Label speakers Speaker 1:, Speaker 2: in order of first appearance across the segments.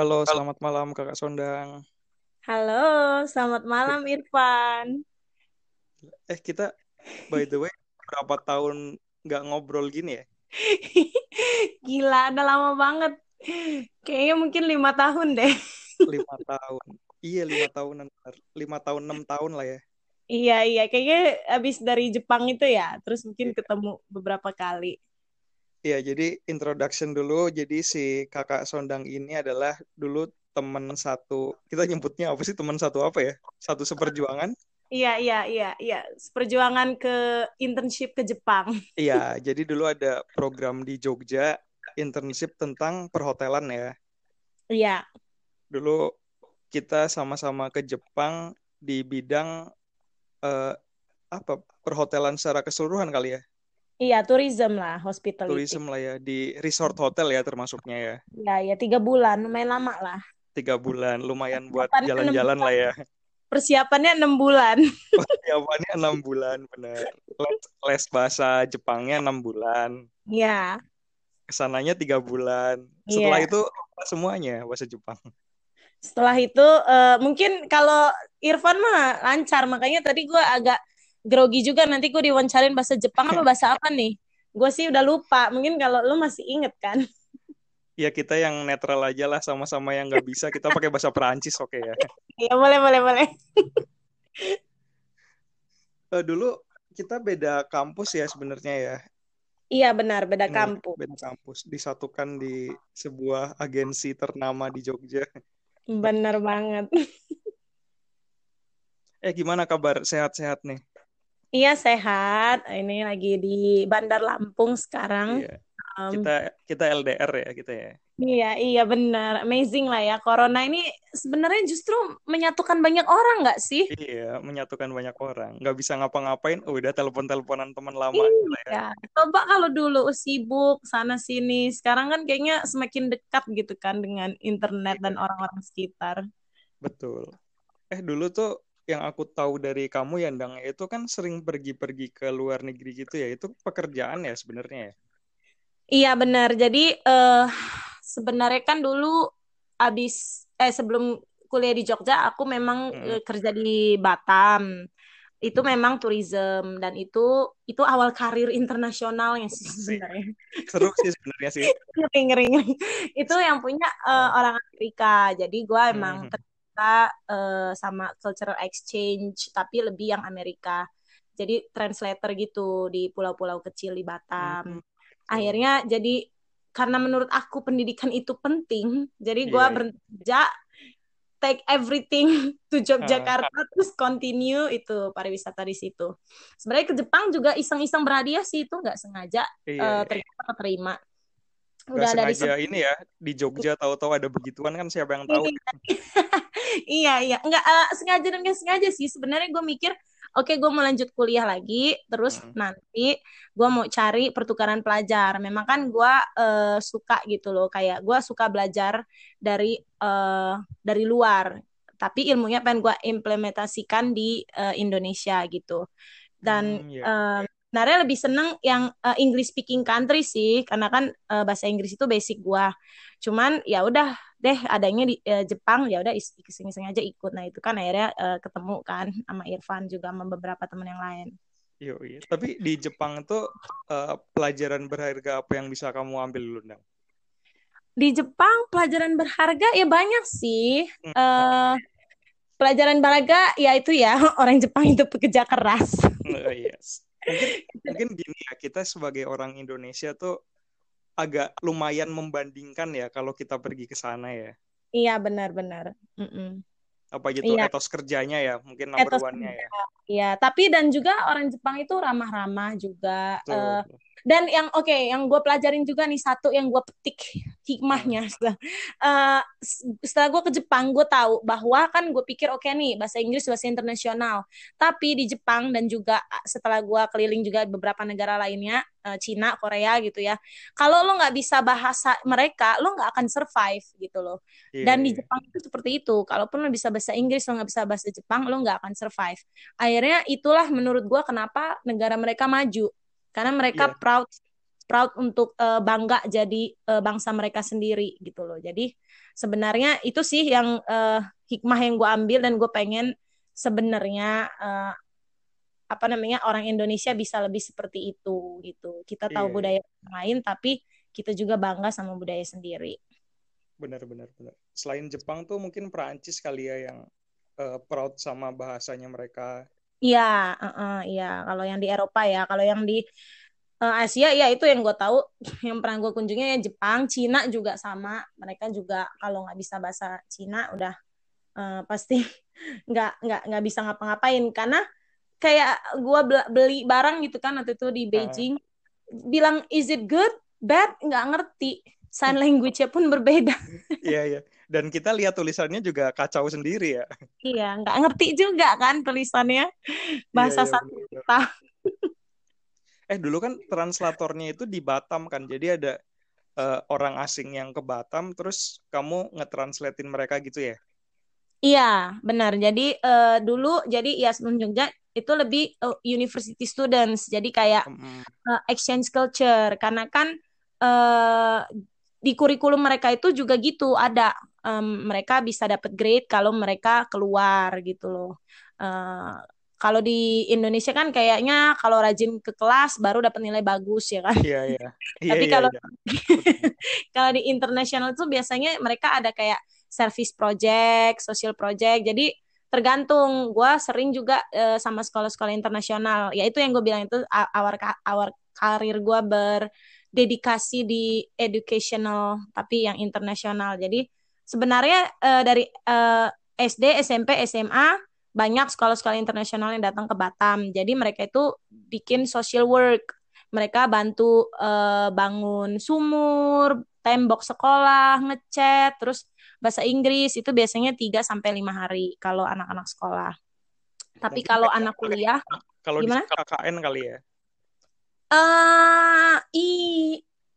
Speaker 1: Halo, selamat malam Kakak Sondang.
Speaker 2: Halo, selamat malam Irfan.
Speaker 1: Eh, kita by the way berapa tahun nggak ngobrol gini ya?
Speaker 2: Gila, udah lama banget. Kayaknya mungkin lima tahun deh.
Speaker 1: Lima tahun. Iya, lima tahunan. Lima tahun, enam tahun lah ya.
Speaker 2: Iya, iya. Kayaknya abis dari Jepang itu ya. Terus mungkin ketemu beberapa kali.
Speaker 1: Iya, jadi introduction dulu. Jadi si Kakak Sondang ini adalah dulu teman satu. Kita nyebutnya apa sih teman satu apa ya? Satu seperjuangan.
Speaker 2: Iya, iya, iya, iya. Perjuangan ke internship ke Jepang.
Speaker 1: Iya, jadi dulu ada program di Jogja internship tentang perhotelan ya.
Speaker 2: Iya,
Speaker 1: Dulu kita sama-sama ke Jepang di bidang eh, apa? Perhotelan secara keseluruhan kali ya.
Speaker 2: Iya, tourism lah, hospitality.
Speaker 1: Tourism lah ya di resort hotel ya termasuknya ya.
Speaker 2: Iya, iya, tiga bulan, lumayan lama lah.
Speaker 1: Tiga bulan lumayan buat
Speaker 2: Persiapannya
Speaker 1: jalan-jalan lah ya.
Speaker 2: Persiapannya enam bulan.
Speaker 1: Jawabannya enam bulan bener. Les, les bahasa Jepangnya enam bulan.
Speaker 2: Iya,
Speaker 1: Ke sananya tiga bulan. Setelah
Speaker 2: iya.
Speaker 1: itu semuanya bahasa Jepang.
Speaker 2: Setelah itu eh, mungkin kalau Irfan mah lancar, makanya tadi gue agak grogi juga nanti gue diwawancarin bahasa Jepang apa bahasa apa nih? Gue sih udah lupa. Mungkin kalau lu masih inget kan?
Speaker 1: Ya kita yang netral aja lah sama-sama yang nggak bisa kita pakai bahasa Perancis oke ya.
Speaker 2: Iya boleh boleh boleh.
Speaker 1: Eh, dulu kita beda kampus ya sebenarnya ya.
Speaker 2: Iya benar beda kampus.
Speaker 1: beda kampus disatukan di sebuah agensi ternama di Jogja.
Speaker 2: Bener banget.
Speaker 1: Eh gimana kabar? Sehat-sehat nih?
Speaker 2: Iya sehat. Ini lagi di Bandar Lampung sekarang.
Speaker 1: Iya.
Speaker 2: Em,
Speaker 1: Kita kita LDR ya kita ya.
Speaker 2: iya iya benar. Amazing lah ya. Corona ini sebenarnya justru menyatukan banyak orang nggak sih?
Speaker 1: Iya, menyatukan banyak orang. Nggak bisa ngapa-ngapain, oh, udah telepon-teleponan teman lama ya.
Speaker 2: Iya, coba kalau dulu sibuk sana sini, sekarang kan kayaknya semakin dekat gitu kan dengan internet dan
Speaker 1: Iya,
Speaker 2: orang-orang sekitar.
Speaker 1: betul. Eh dulu tuh yang aku tahu dari kamu ya, Ndang, itu kan sering pergi-pergi ke luar negeri gitu ya. Itu pekerjaan ya sebenarnya ya.
Speaker 2: Iya benar. Jadi eh sebenarnya kan dulu abis eh sebelum kuliah di Jogja, aku memang
Speaker 1: Mm-mm.
Speaker 2: eh, kerja di Batam. Itu memang tourism dan itu itu awal karir internasionalnya sih
Speaker 1: Sih,
Speaker 2: sebenarnya.
Speaker 1: seru sih sebenarnya sih.
Speaker 2: Ngeri ngeri ngeri. Itu yang punya
Speaker 1: Oh.
Speaker 2: orang Amerika. Jadi gue emang
Speaker 1: Mhm.
Speaker 2: Ternyata eh, sama cultural exchange, tapi lebih yang Amerika. Jadi translator gitu di pulau-pulau kecil di Batam.
Speaker 1: Hmm.
Speaker 2: Akhirnya jadi karena menurut aku pendidikan itu penting, jadi gue
Speaker 1: Iya, iya.
Speaker 2: kerja, take everything to Yogyakarta, terus continue itu pariwisata di situ. Sebenarnya ke Jepang juga iseng-iseng berhadiah sih itu nggak sengaja
Speaker 1: iya,
Speaker 2: eh,
Speaker 1: iya.
Speaker 2: keterima.
Speaker 1: Nggak
Speaker 2: Udah dari
Speaker 1: sengaja ini ya di Jogja tahu-tahu ada begituan kan siapa yang tahu?
Speaker 2: Iya, iya. Enggak eh, sengaja dan nggak sengaja sih. Sebenarnya gue mikir, oke gue mau lanjut kuliah lagi, terus
Speaker 1: Hmm.
Speaker 2: nanti gue mau cari pertukaran pelajar. Memang kan gue eh, suka gitu loh, kayak gue suka belajar dari eh, dari luar. Tapi ilmunya pengen gue implementasikan di eh, Indonesia gitu. Dan
Speaker 1: Hmm, ya.
Speaker 2: eh, sebenarnya lebih seneng yang eh, English speaking country sih, karena kan eh, bahasa Inggris itu basic gue. Cuman ya udah deh adanya di eh, Jepang ya udah is- iseng-iseng aja ikut. Nah itu kan akhirnya eh, ketemu kan sama Irfan juga sama beberapa teman yang lain.
Speaker 1: Yoi. Tapi di Jepang tuh eh, pelajaran berharga apa yang bisa kamu ambil dulu?
Speaker 2: Di Jepang pelajaran berharga ya banyak sih.
Speaker 1: Hmm.
Speaker 2: Eh pelajaran berharga ya itu ya orang Jepang itu pekerja keras.
Speaker 1: Eh, yes. Mungkin mungkin gini ya, kita sebagai orang Indonesia tuh agak lumayan membandingkan ya kalau kita pergi ke sana ya.
Speaker 2: Iya benar-benar. Mm-mm.
Speaker 1: Apa gitu
Speaker 2: Iya
Speaker 1: etos kerjanya ya, mungkin number one-nya ya.
Speaker 2: Iya tapi dan juga orang Jepang itu ramah-ramah juga. Eh,
Speaker 1: Betul.
Speaker 2: Dan yang oke, yang gue pelajarin juga nih satu yang gue petik
Speaker 1: Hmm.
Speaker 2: hikmahnya setelah eh, s- setelah gue ke Jepang gue tahu bahwa kan gue pikir oke nih bahasa Inggris bahasa internasional, tapi di Jepang dan juga ah, setelah gue keliling juga beberapa negara lainnya, eh, Cina, Korea gitu ya, kalau lo nggak bisa bahasa mereka, lo nggak akan survive gitu loh.
Speaker 1: Iya,
Speaker 2: Dan di
Speaker 1: iya.
Speaker 2: Jepang itu seperti itu, kalaupun lo bisa bahasa Inggris lo nggak bisa bahasa Jepang, lo nggak akan survive. Akhirnya itulah menurut gue kenapa negara mereka maju karena mereka
Speaker 1: Iya,
Speaker 2: proud proud untuk uh, bangga jadi uh, bangsa mereka sendiri gitu loh. Jadi sebenarnya itu sih yang uh, hikmah yang gue ambil dan gue pengen sebenarnya uh, apa namanya orang Indonesia bisa lebih seperti itu gitu. Kita tahu yeah. Iya. budaya lain tapi kita juga bangga sama budaya sendiri.
Speaker 1: Benar benar benar. Selain Jepang tuh mungkin Perancis kali ya yang uh, proud sama bahasanya mereka.
Speaker 2: Iya, uh, uh, iya. Kalau yang di Eropa ya, kalau yang di uh, Asia ya itu yang gue tahu yang pernah gue kunjungi ya Jepang, Cina juga sama. Mereka juga kalau nggak bisa bahasa Cina udah uh, pasti nggak nggak nggak bisa ngapa-ngapain karena kayak gue beli barang gitu kan waktu itu di Beijing uh. bilang is it good bad nggak ngerti sign language-nya pun berbeda.
Speaker 1: Iya iya. Dan kita lihat tulisannya juga kacau sendiri ya.
Speaker 2: Iya nggak ngerti juga kan tulisannya. Bahasa iya, iya, kita
Speaker 1: eh dulu kan translatornya itu di Batam kan. Jadi ada uh, orang asing yang ke Batam terus kamu ngetranslatein mereka gitu ya?
Speaker 2: Iya, benar. Jadi uh, dulu jadi ya sebelum Jogja itu lebih uh, university students. Jadi kayak uh, exchange culture. Karena kan uh, di kurikulum mereka itu juga gitu ada um, mereka bisa dapat grade kalau mereka keluar gitu loh uh, kalau di Indonesia kan kayaknya kalau rajin ke kelas baru dapat nilai bagus ya kan.
Speaker 1: Iya iya.
Speaker 2: Tapi
Speaker 1: iya,
Speaker 2: kalau iya. kalau di internasional itu biasanya mereka ada kayak service project, social project. Jadi tergantung gue sering juga uh, sama sekolah-sekolah internasional ya itu yang gue bilang itu awal awal karir gue berdedikasi di educational tapi yang internasional jadi sebenarnya uh, dari uh, eh, SD SMP SMA banyak sekolah-sekolah internasional yang datang ke Batam jadi mereka itu bikin social work mereka bantu uh, bangun sumur tembok sekolah ngecat terus bahasa Inggris itu biasanya 3 sampai 5 hari kalau anak-anak sekolah. Tapi kalau anak kuliah
Speaker 1: kalau gimana? di KKN kali ya?
Speaker 2: Uh, i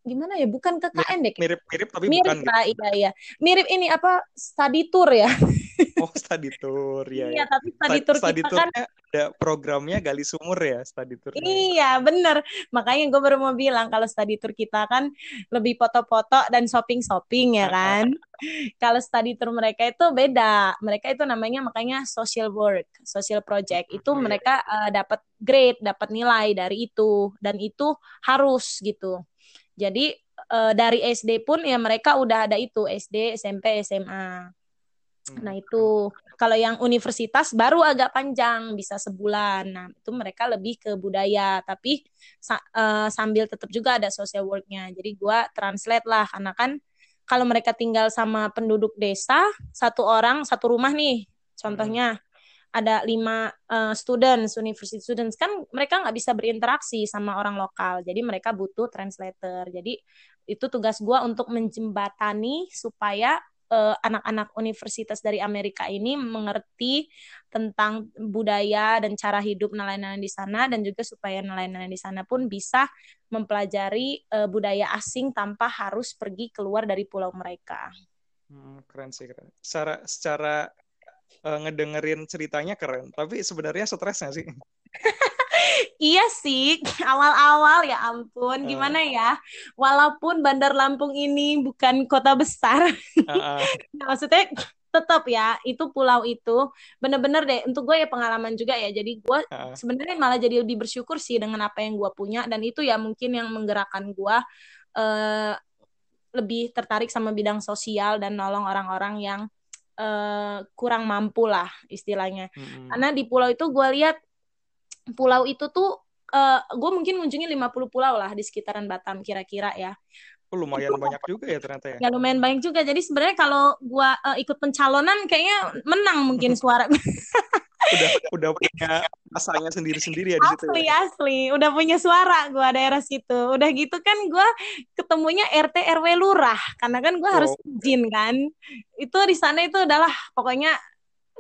Speaker 2: gimana ya? Bukan KKN deh.
Speaker 1: Mirip-mirip tapi
Speaker 2: mirip
Speaker 1: bukan.
Speaker 2: Mirip gitu. iya iya. Mirip ini apa? Study tour ya.
Speaker 1: Oh, study tour ya.
Speaker 2: Iya, ya. tapi study tour
Speaker 1: study
Speaker 2: kita kan
Speaker 1: ada programnya gali sumur ya study tour.
Speaker 2: Iya, bener. Makanya gue baru mau bilang kalau study tour kita kan lebih foto-foto dan shopping-shopping ya kan. kalau study tour mereka itu beda. Mereka itu namanya makanya social work, social project. Itu mereka uh, dapat grade, dapat nilai dari itu dan itu harus gitu. Jadi uh, dari SD pun ya mereka udah ada itu SD, SMP, SMA. Hmm. Nah itu kalau yang universitas baru agak panjang bisa sebulan. Nah itu mereka lebih ke budaya tapi uh, sambil tetap juga ada social worknya. Jadi gue translate lah karena kan kalau mereka tinggal sama penduduk desa satu orang satu rumah nih contohnya hmm. ada lima uh, students university students kan mereka nggak bisa berinteraksi sama orang lokal jadi mereka butuh translator jadi itu tugas gue untuk menjembatani supaya uh, anak-anak universitas dari Amerika ini mengerti tentang budaya dan cara hidup nelayan-nelayan di sana dan juga supaya nelayan-nelayan di sana pun bisa mempelajari uh, budaya asing tanpa harus pergi keluar dari pulau mereka.
Speaker 1: Hmm, keren sih keren. Secara secara uh, ngedengerin ceritanya keren, tapi sebenarnya stres nggak sih?
Speaker 2: iya sih, awal-awal ya ampun, gimana ya? Walaupun Bandar Lampung ini bukan kota besar, uh, uh. maksudnya tetap ya itu pulau itu bener-bener deh untuk gue ya pengalaman juga ya jadi gue uh. sebenarnya malah jadi lebih bersyukur sih dengan apa yang gue punya dan itu ya mungkin yang menggerakkan gue uh, lebih tertarik sama bidang sosial dan nolong orang-orang yang uh, kurang mampu lah istilahnya -hmm. karena di pulau itu gue lihat pulau itu tuh uh, gue mungkin ngunjungi 50 pulau lah di sekitaran Batam kira-kira ya.
Speaker 1: Oh, lumayan itu, banyak juga ya ternyata ya.
Speaker 2: Ya lumayan banyak juga. Jadi sebenarnya kalau gue uh, ikut pencalonan kayaknya menang mungkin suara.
Speaker 1: udah udah punya rasanya sendiri-sendiri ya di situ.
Speaker 2: Asli ya? asli, udah punya suara gue daerah situ. Udah gitu kan gue ketemunya RT RW lurah karena kan gue oh. harus izin kan. Itu di sana itu adalah pokoknya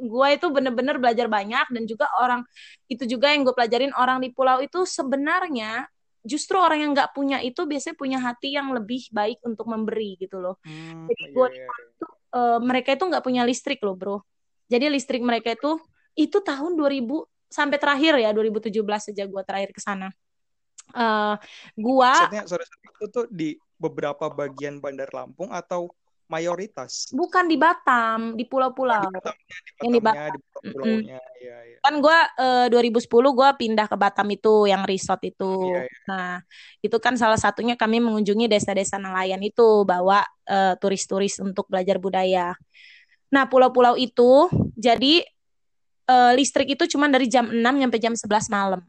Speaker 2: gue itu bener-bener belajar banyak dan juga orang itu juga yang gue pelajarin orang di pulau itu sebenarnya justru orang yang nggak punya itu biasanya punya hati yang lebih baik untuk memberi gitu loh. Hmm, Jadi gue iya, iya. itu uh, mereka itu nggak punya listrik loh bro. Jadi listrik mereka itu itu tahun 2000 sampai terakhir ya 2017 sejak gue terakhir ke sana. Uh, gua
Speaker 1: Maksudnya sorry, sorry, itu tuh di beberapa bagian Bandar Lampung atau mayoritas?
Speaker 2: bukan di Batam, di pulau-pulau.
Speaker 1: di Batamnya, di
Speaker 2: Yang di.
Speaker 1: Iya, iya.
Speaker 2: Kan gua eh, 2010 gua pindah ke Batam itu yang resort itu.
Speaker 1: Iya, iya.
Speaker 2: Nah, itu kan salah satunya kami mengunjungi desa-desa nelayan itu bawa eh, turis-turis untuk belajar budaya. Nah, pulau-pulau itu jadi eh, listrik itu cuma dari jam 6 sampai jam 11 malam.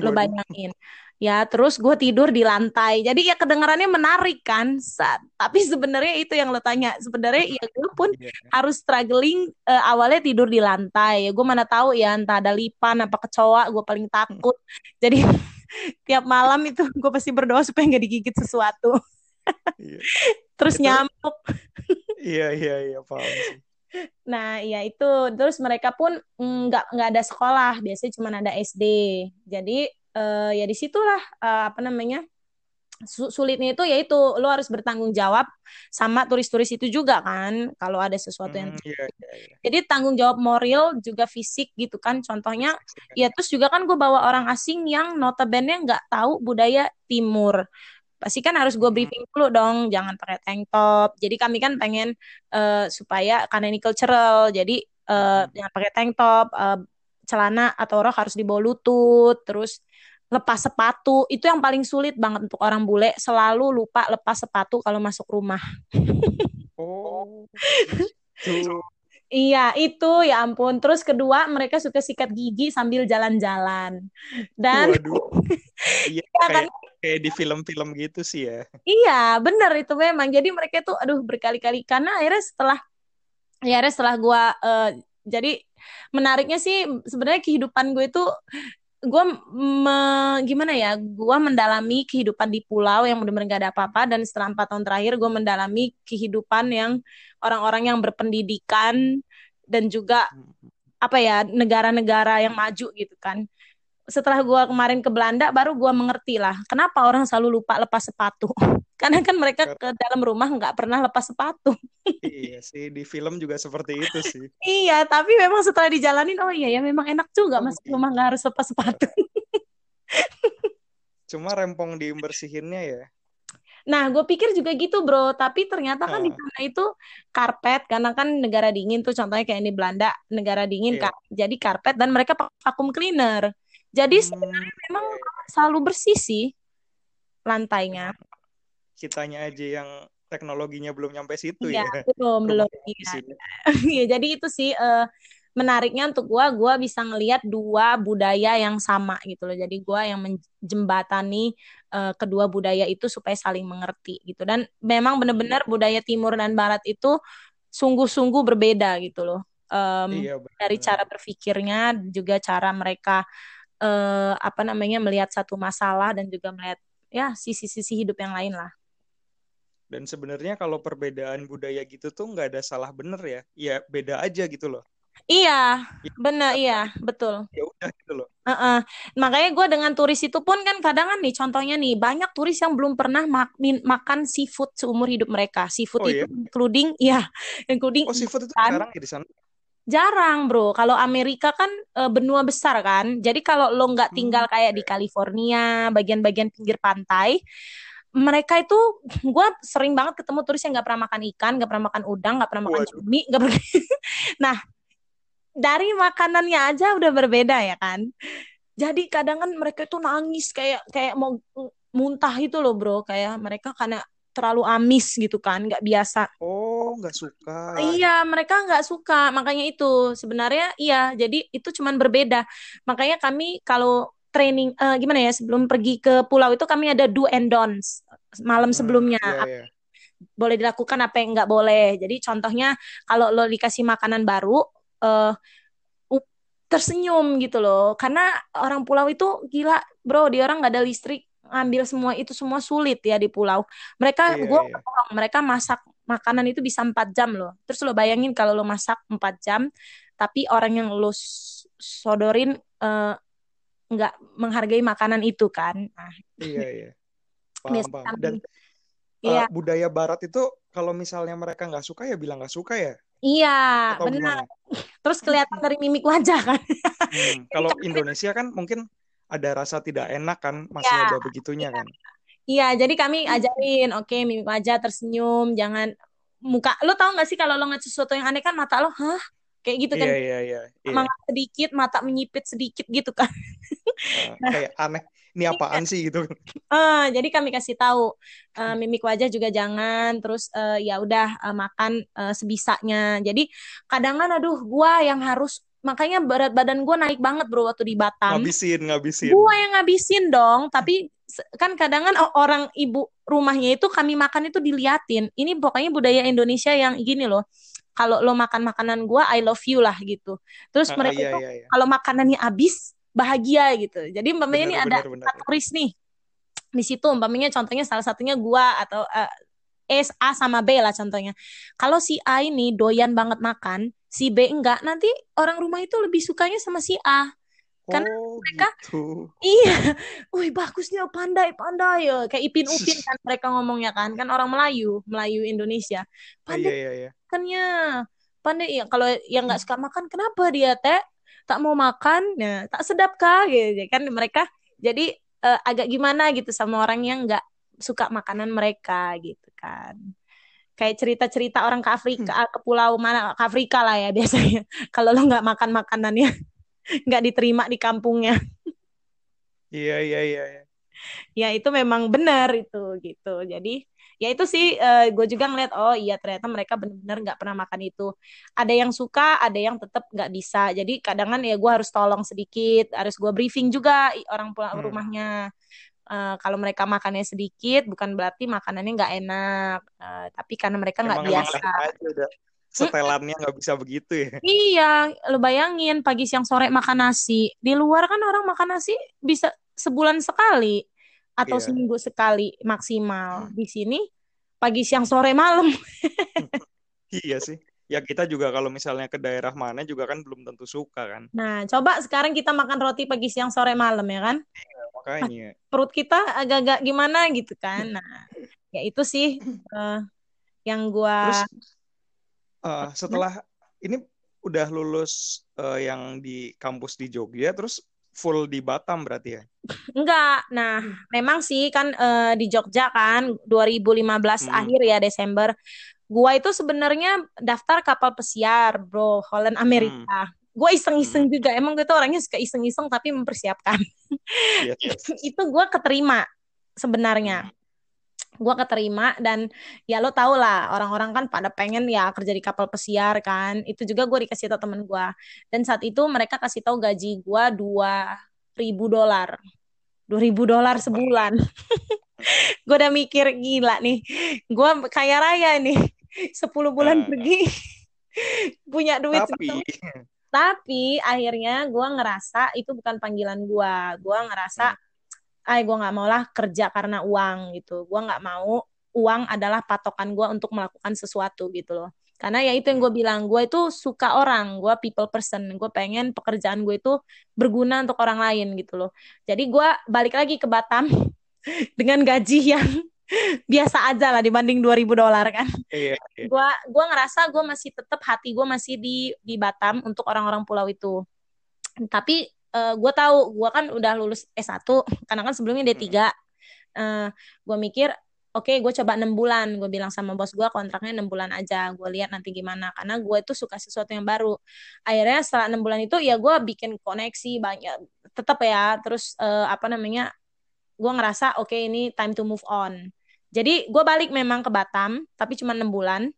Speaker 2: Lo bayangin. Ya, terus gue tidur di lantai. Jadi ya kedengarannya menarik kan. Sa- Tapi sebenarnya itu yang lo tanya. Sebenarnya ya gue pun
Speaker 1: Iya.
Speaker 2: harus struggling eh, awalnya tidur di lantai. Gue mana tahu ya entah ada lipan apa kecoa. Gue paling takut. Jadi tiap malam itu gue pasti berdoa supaya nggak digigit sesuatu.
Speaker 1: Iya.
Speaker 2: Terus
Speaker 1: Itu-
Speaker 2: nyamuk.
Speaker 1: Iya, iya, iya, paham sih.
Speaker 2: Nah, ya itu. Terus mereka pun nggak nggak ada sekolah. Biasanya cuma ada SD. Jadi eh, ya di situlah eh, apa namanya su- sulitnya itu yaitu lo harus bertanggung jawab sama turis-turis itu juga kan kalau ada sesuatu yang
Speaker 1: Hmm, iya, iya, iya.
Speaker 2: jadi tanggung jawab moral juga fisik gitu kan contohnya ya terus juga kan gue bawa orang asing yang notabene nggak tahu budaya timur pasti kan harus gue
Speaker 1: Hmm.
Speaker 2: briefing dulu dong jangan pakai tank top jadi kami kan pengen eh, supaya karena ini cultural jadi
Speaker 1: Hmm.
Speaker 2: jangan pakai tank top eh, celana atau rok harus di bawah lutut terus lepas sepatu itu yang paling sulit banget untuk orang bule selalu lupa lepas sepatu kalau masuk rumah
Speaker 1: Oh.
Speaker 2: Iya, itu ya ampun. Terus kedua, mereka suka sikat gigi sambil jalan-jalan. Dan
Speaker 1: Waduh. Iya,
Speaker 2: Ya, kan?
Speaker 1: kayak kayak di film-film gitu sih ya.
Speaker 2: iya, bener itu memang. Jadi mereka tuh aduh berkali-kali karena akhirnya setelah ya akhirnya setelah gua eh, jadi menariknya sih sebenarnya kehidupan gue itu gue me- gimana ya gue mendalami kehidupan di pulau yang benar-benar gak ada apa-apa dan setelah empat tahun terakhir gue mendalami kehidupan yang orang-orang yang berpendidikan dan juga apa ya negara-negara yang maju gitu kan. Setelah gua kemarin ke Belanda baru gua mengerti lah kenapa orang selalu lupa lepas sepatu karena kan mereka ke dalam rumah nggak pernah lepas sepatu
Speaker 1: Iya sih, di film juga seperti itu sih.
Speaker 2: iya tapi memang setelah dijalanin oh iya ya memang enak juga
Speaker 1: Oh,
Speaker 2: masuk
Speaker 1: gitu.
Speaker 2: rumah nggak harus lepas sepatu
Speaker 1: Cuma rempong dibersihinnya ya.
Speaker 2: Nah, gue pikir juga gitu, bro. Tapi ternyata kan di sana itu karpet, karena kan negara dingin tuh, contohnya kayak di Belanda, negara dingin
Speaker 1: Iya.
Speaker 2: kan. Jadi karpet dan mereka pakai vacuum cleaner. Jadi
Speaker 1: Hmm,
Speaker 2: sebenarnya memang
Speaker 1: iya, iya.
Speaker 2: selalu bersih sih lantainya.
Speaker 1: Kitanya aja yang teknologinya belum nyampe situ
Speaker 2: Iya,
Speaker 1: ya.
Speaker 2: belum, belum. Iya. Iya, jadi itu sih eh, menariknya untuk gua, gua bisa ngelihat dua budaya yang sama gitu loh. Jadi gua yang menjembatani eh, kedua budaya itu supaya saling mengerti gitu. Dan memang benar-benar budaya timur dan barat itu sungguh-sungguh berbeda gitu loh. Em,
Speaker 1: Iya,
Speaker 2: dari cara berpikirnya juga cara mereka eh, apa namanya melihat satu masalah dan juga melihat ya sisi-sisi hidup yang lain lah.
Speaker 1: Dan sebenarnya kalau perbedaan budaya gitu tuh nggak ada salah bener ya. Ya beda aja gitu loh.
Speaker 2: Iya,
Speaker 1: Ya,
Speaker 2: benar, iya, betul.
Speaker 1: ya udah gitu loh.
Speaker 2: Heeh. Makanya gue dengan turis itu pun kan kadang kan nih contohnya nih banyak turis yang belum pernah mak- makan seafood seumur hidup mereka. Seafood
Speaker 1: Oh
Speaker 2: itu
Speaker 1: iya?
Speaker 2: including ya, including
Speaker 1: Oh seafood itu jarang ya di sana?
Speaker 2: Jarang, bro. Kalau Amerika kan eh, benua besar kan. Jadi kalau lo nggak tinggal
Speaker 1: Hmm,
Speaker 2: kayak di California, bagian-bagian pinggir pantai, mereka itu gue sering banget ketemu turis yang nggak pernah makan ikan, nggak pernah makan udang, nggak pernah makan cumi, nggak pernah. Nah, dari makanannya aja udah berbeda ya kan. Jadi kadang kan mereka itu nangis kayak kayak mau muntah itu loh bro, kayak mereka karena terlalu amis gitu kan, nggak biasa.
Speaker 1: Oh nggak suka.
Speaker 2: Iya, mereka nggak suka, makanya itu sebenarnya iya. Jadi itu cuman berbeda. Makanya kami kalau training eh, gimana ya sebelum pergi ke pulau itu kami ada do and don'ts malam
Speaker 1: Hmm,
Speaker 2: sebelumnya
Speaker 1: iya
Speaker 2: Apa
Speaker 1: iya.
Speaker 2: boleh dilakukan apa yang nggak boleh. Jadi contohnya kalau lo dikasih makanan baru, eh u- tersenyum gitu loh. Karena orang pulau itu gila, bro. Dia orang nggak ada listrik, ngambil semua itu semua sulit ya di pulau. Mereka,
Speaker 1: Iya
Speaker 2: gue
Speaker 1: iya.
Speaker 2: mereka masak makanan itu bisa empat jam loh. Terus lo bayangin kalau lo masak empat jam, tapi orang yang lo sodorin eh, nggak menghargai makanan itu kan. Nah,
Speaker 1: Iya iya. Paham
Speaker 2: biasanya
Speaker 1: paham. Dan
Speaker 2: iya,
Speaker 1: eh, budaya Barat itu kalau misalnya mereka nggak suka ya bilang nggak suka ya
Speaker 2: iya,
Speaker 1: atau
Speaker 2: benar.
Speaker 1: gimana?
Speaker 2: Terus kelihatan dari mimik wajah kan.
Speaker 1: Hmm, kalau
Speaker 2: kami
Speaker 1: Indonesia kan mungkin ada rasa tidak enak kan masih
Speaker 2: Ya,
Speaker 1: ada begitunya kan
Speaker 2: iya. Jadi kami ajarin, oke, mimik wajah, tersenyum, jangan muka. Lo tau gak sih kalau lo ngeliat sesuatu yang aneh kan mata lo, hah? Kayak gitu kan.
Speaker 1: iya iya iya iya
Speaker 2: Semangat sedikit, mata menyipit sedikit gitu kan.
Speaker 1: Eh, kayak aneh ini apaan sih gitu
Speaker 2: Eh, jadi kami kasih tahu eh, mimik wajah juga jangan, terus eh, ya udah eh, makan eh, sebisanya. Jadi kadang kan aduh gua yang harus makanya berat badan gua naik banget bro waktu di Batam.
Speaker 1: ngabisin ngabisin
Speaker 2: Gua yang ngabisin dong, tapi kan kadang kan orang ibu rumahnya itu kami makan itu diliatin. Ini pokoknya budaya Indonesia yang gini loh. Kalau lo makan makanan gua, I love you lah gitu. Terus
Speaker 1: Ah, ah,
Speaker 2: mereka
Speaker 1: iya
Speaker 2: itu
Speaker 1: iya iya
Speaker 2: kalau makanannya habis bahagia gitu. Jadi umpamanya ini ada turis nih di situ umpamanya contohnya salah satunya gua atau eh, S A sama B lah contohnya. Kalau si A ini doyan banget makan, si B enggak, nanti orang rumah itu lebih sukanya sama si A. Karena
Speaker 1: oh
Speaker 2: mereka
Speaker 1: gitu.
Speaker 2: iya, wih bagusnya pandai pandai ya. Kayak Ipin Upin kan mereka ngomongnya kan. Kan orang Melayu Melayu Indonesia.
Speaker 1: Iya
Speaker 2: pandai
Speaker 1: iya iya
Speaker 2: makannya. Pandai ya. Kalau yang nggak suka makan kenapa dia teh? Tak mau makan? Ya tak sedap kah? Gitu. Kan mereka jadi eh, agak gimana gitu sama orang yang nggak suka makanan mereka gitu kan. Kayak cerita-cerita orang ke Afrika ke pulau mana ke Afrika lah ya biasanya. Kalau lo nggak makan makanannya nggak diterima di kampungnya.
Speaker 1: Iya iya iya iya.
Speaker 2: ya itu memang benar itu gitu. Jadi ya itu sih gue juga ngeliat oh iya ternyata mereka benar-benar nggak pernah makan itu. Ada yang suka ada yang tetap nggak bisa. Jadi kadang-kadang ya gue harus tolong sedikit harus gue briefing juga orang pulang
Speaker 1: Hmm.
Speaker 2: rumahnya. Eh, kalau mereka makannya sedikit bukan berarti makanannya nggak enak. Eh, tapi karena mereka nggak biasa.
Speaker 1: udah setelannya nggak bisa begitu ya
Speaker 2: Iya, lo bayangin pagi siang sore makan nasi. Di luar kan orang makan nasi bisa sebulan sekali atau
Speaker 1: Iya.
Speaker 2: seminggu sekali maksimal. Di sini pagi siang sore malam.
Speaker 1: iya sih ya kita juga kalau misalnya ke daerah mana juga kan belum tentu suka kan
Speaker 2: Nah, coba sekarang kita makan roti pagi siang sore malam ya kan?
Speaker 1: makanya
Speaker 2: Perut kita agak-agak gimana gitu kan. Nah, ya itu sih eh, yang gua
Speaker 1: terus eh, setelah ini udah lulus eh, yang di kampus di Jogja terus full di Batam berarti ya
Speaker 2: Enggak. Nah, memang sih kan eh, di Jogja kan 2015
Speaker 1: Hmm.
Speaker 2: akhir ya Desember. Gua itu sebenarnya daftar kapal pesiar, Bro, Holland Amerika. Gua iseng-iseng juga. Emang gue tuh orangnya suka iseng-iseng tapi mempersiapkan.
Speaker 1: Iya, iya.
Speaker 2: itu gua keterima sebenarnya. Gua keterima dan ya lo tau lah orang-orang kan pada pengen ya kerja di kapal pesiar kan. Itu juga gue dikasih tau temen gua. Dan saat itu mereka kasih tahu gaji gua dua ribu dolar. 2000 dolar sebulan. gue udah mikir gila nih. Gue kaya raya nih. 10 bulan
Speaker 1: Ah.
Speaker 2: pergi punya duit
Speaker 1: tapi.
Speaker 2: Tapi akhirnya gue ngerasa itu bukan panggilan gue. Gue ngerasa, ay gue nggak mau lah kerja karena uang gitu. Gue nggak mau uang adalah patokan gue untuk melakukan sesuatu gitu loh. Karena ya itu yang gue bilang, gue itu suka orang, gue people person. Gue pengen pekerjaan gue itu berguna untuk orang lain gitu loh. Jadi gue balik lagi ke Batam dengan gaji yang biasa aja lah dibanding 2000 dolar kan
Speaker 1: iya, iya.
Speaker 2: gua gua ngerasa gua masih tetap hati gua masih di di Batam untuk orang-orang pulau itu tapi eh, gua tahu gua kan udah lulus S1 karena kan sebelumnya D3 Eh, gua mikir oke gue coba enam bulan. Gue bilang sama bos gua kontraknya enam bulan aja. Gue lihat nanti gimana karena gue itu suka sesuatu yang baru. Akhirnya setelah enam bulan itu ya gua bikin koneksi banyak tetap ya. Terus eh, apa namanya gue ngerasa oke ini time to move on. Jadi gue balik memang ke Batam tapi cuma enam bulan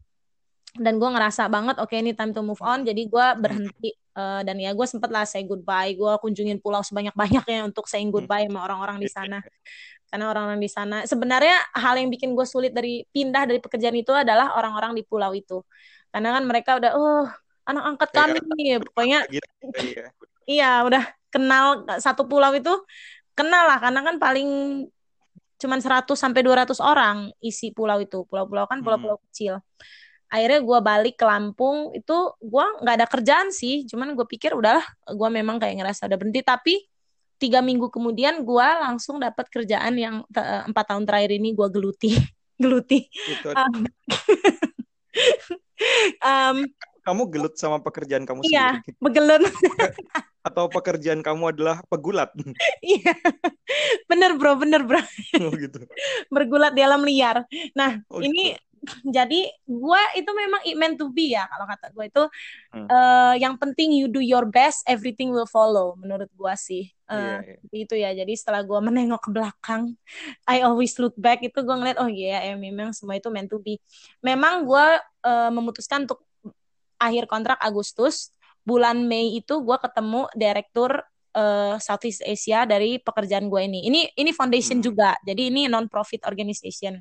Speaker 2: dan gue ngerasa banget oke ini time to move on jadi gue berhenti eh, dan ya gue sempet lah say goodbye gue kunjungin pulau sebanyak banyaknya untuk saying goodbye sama orang-orang di sana karena orang-orang di sana sebenarnya hal yang bikin gue sulit dari pindah dari pekerjaan itu adalah orang-orang di pulau itu karena kan mereka udah oh anak angkat
Speaker 1: Iya.
Speaker 2: kami nih pokoknya
Speaker 1: gitu iya
Speaker 2: iya udah kenal satu pulau itu kenal lah karena kan paling cuman 100 sampai 200 orang isi pulau itu. Pulau-pulau kan pulau-pulau kecil. Akhirnya gue balik ke Lampung itu gue nggak ada kerjaan sih, cuman gue pikir udahlah gue memang kayak ngerasa udah berhenti. Tapi tiga minggu kemudian gue langsung dapat kerjaan yang eh, empat tahun terakhir ini gue geluti, geluti. Um, um,
Speaker 1: kamu gelut sama pekerjaan kamu
Speaker 2: Iya.
Speaker 1: sendiri
Speaker 2: begelut.
Speaker 1: atau pekerjaan kamu adalah pegulat?
Speaker 2: Iya, bener bro, bener bro.
Speaker 1: Oh gitu.
Speaker 2: Bergulat di alam liar. Nah,
Speaker 1: Oh
Speaker 2: ini
Speaker 1: gitu.
Speaker 2: Jadi gue itu memang it meant to be ya kalau kata gue itu
Speaker 1: Hmm.
Speaker 2: eh, yang penting you do your best everything will follow menurut gue sih
Speaker 1: Iya, iya.
Speaker 2: seperti itu ya jadi setelah gue menengok ke belakang I always look back itu gue ngeliat oh iya ya memang semua itu meant to be memang gue eh, memutuskan untuk akhir kontrak Agustus bulan Mei itu gue ketemu direktur eh, Southeast Asia dari pekerjaan gue ini ini ini foundation
Speaker 1: Hmm.
Speaker 2: juga jadi ini non profit organization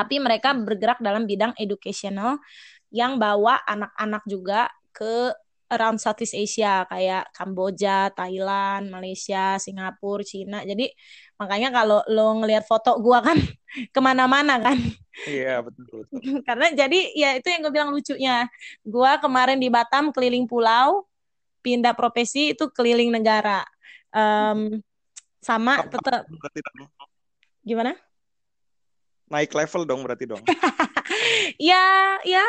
Speaker 2: tapi mereka bergerak dalam bidang educational yang bawa anak-anak juga ke around Southeast Asia kayak Kamboja, Thailand, Malaysia, Singapura, Cina. Jadi makanya kalau lo ngelihat foto gua kan ke mana-mana kan,
Speaker 1: Iya, betul, betul.
Speaker 2: karena jadi ya itu yang gue bilang lucunya. Gua kemarin di Batam keliling pulau, pindah profesi itu keliling negara. Em, sama tetap gimana?
Speaker 1: Naik level dong berarti dong.
Speaker 2: Ya, ya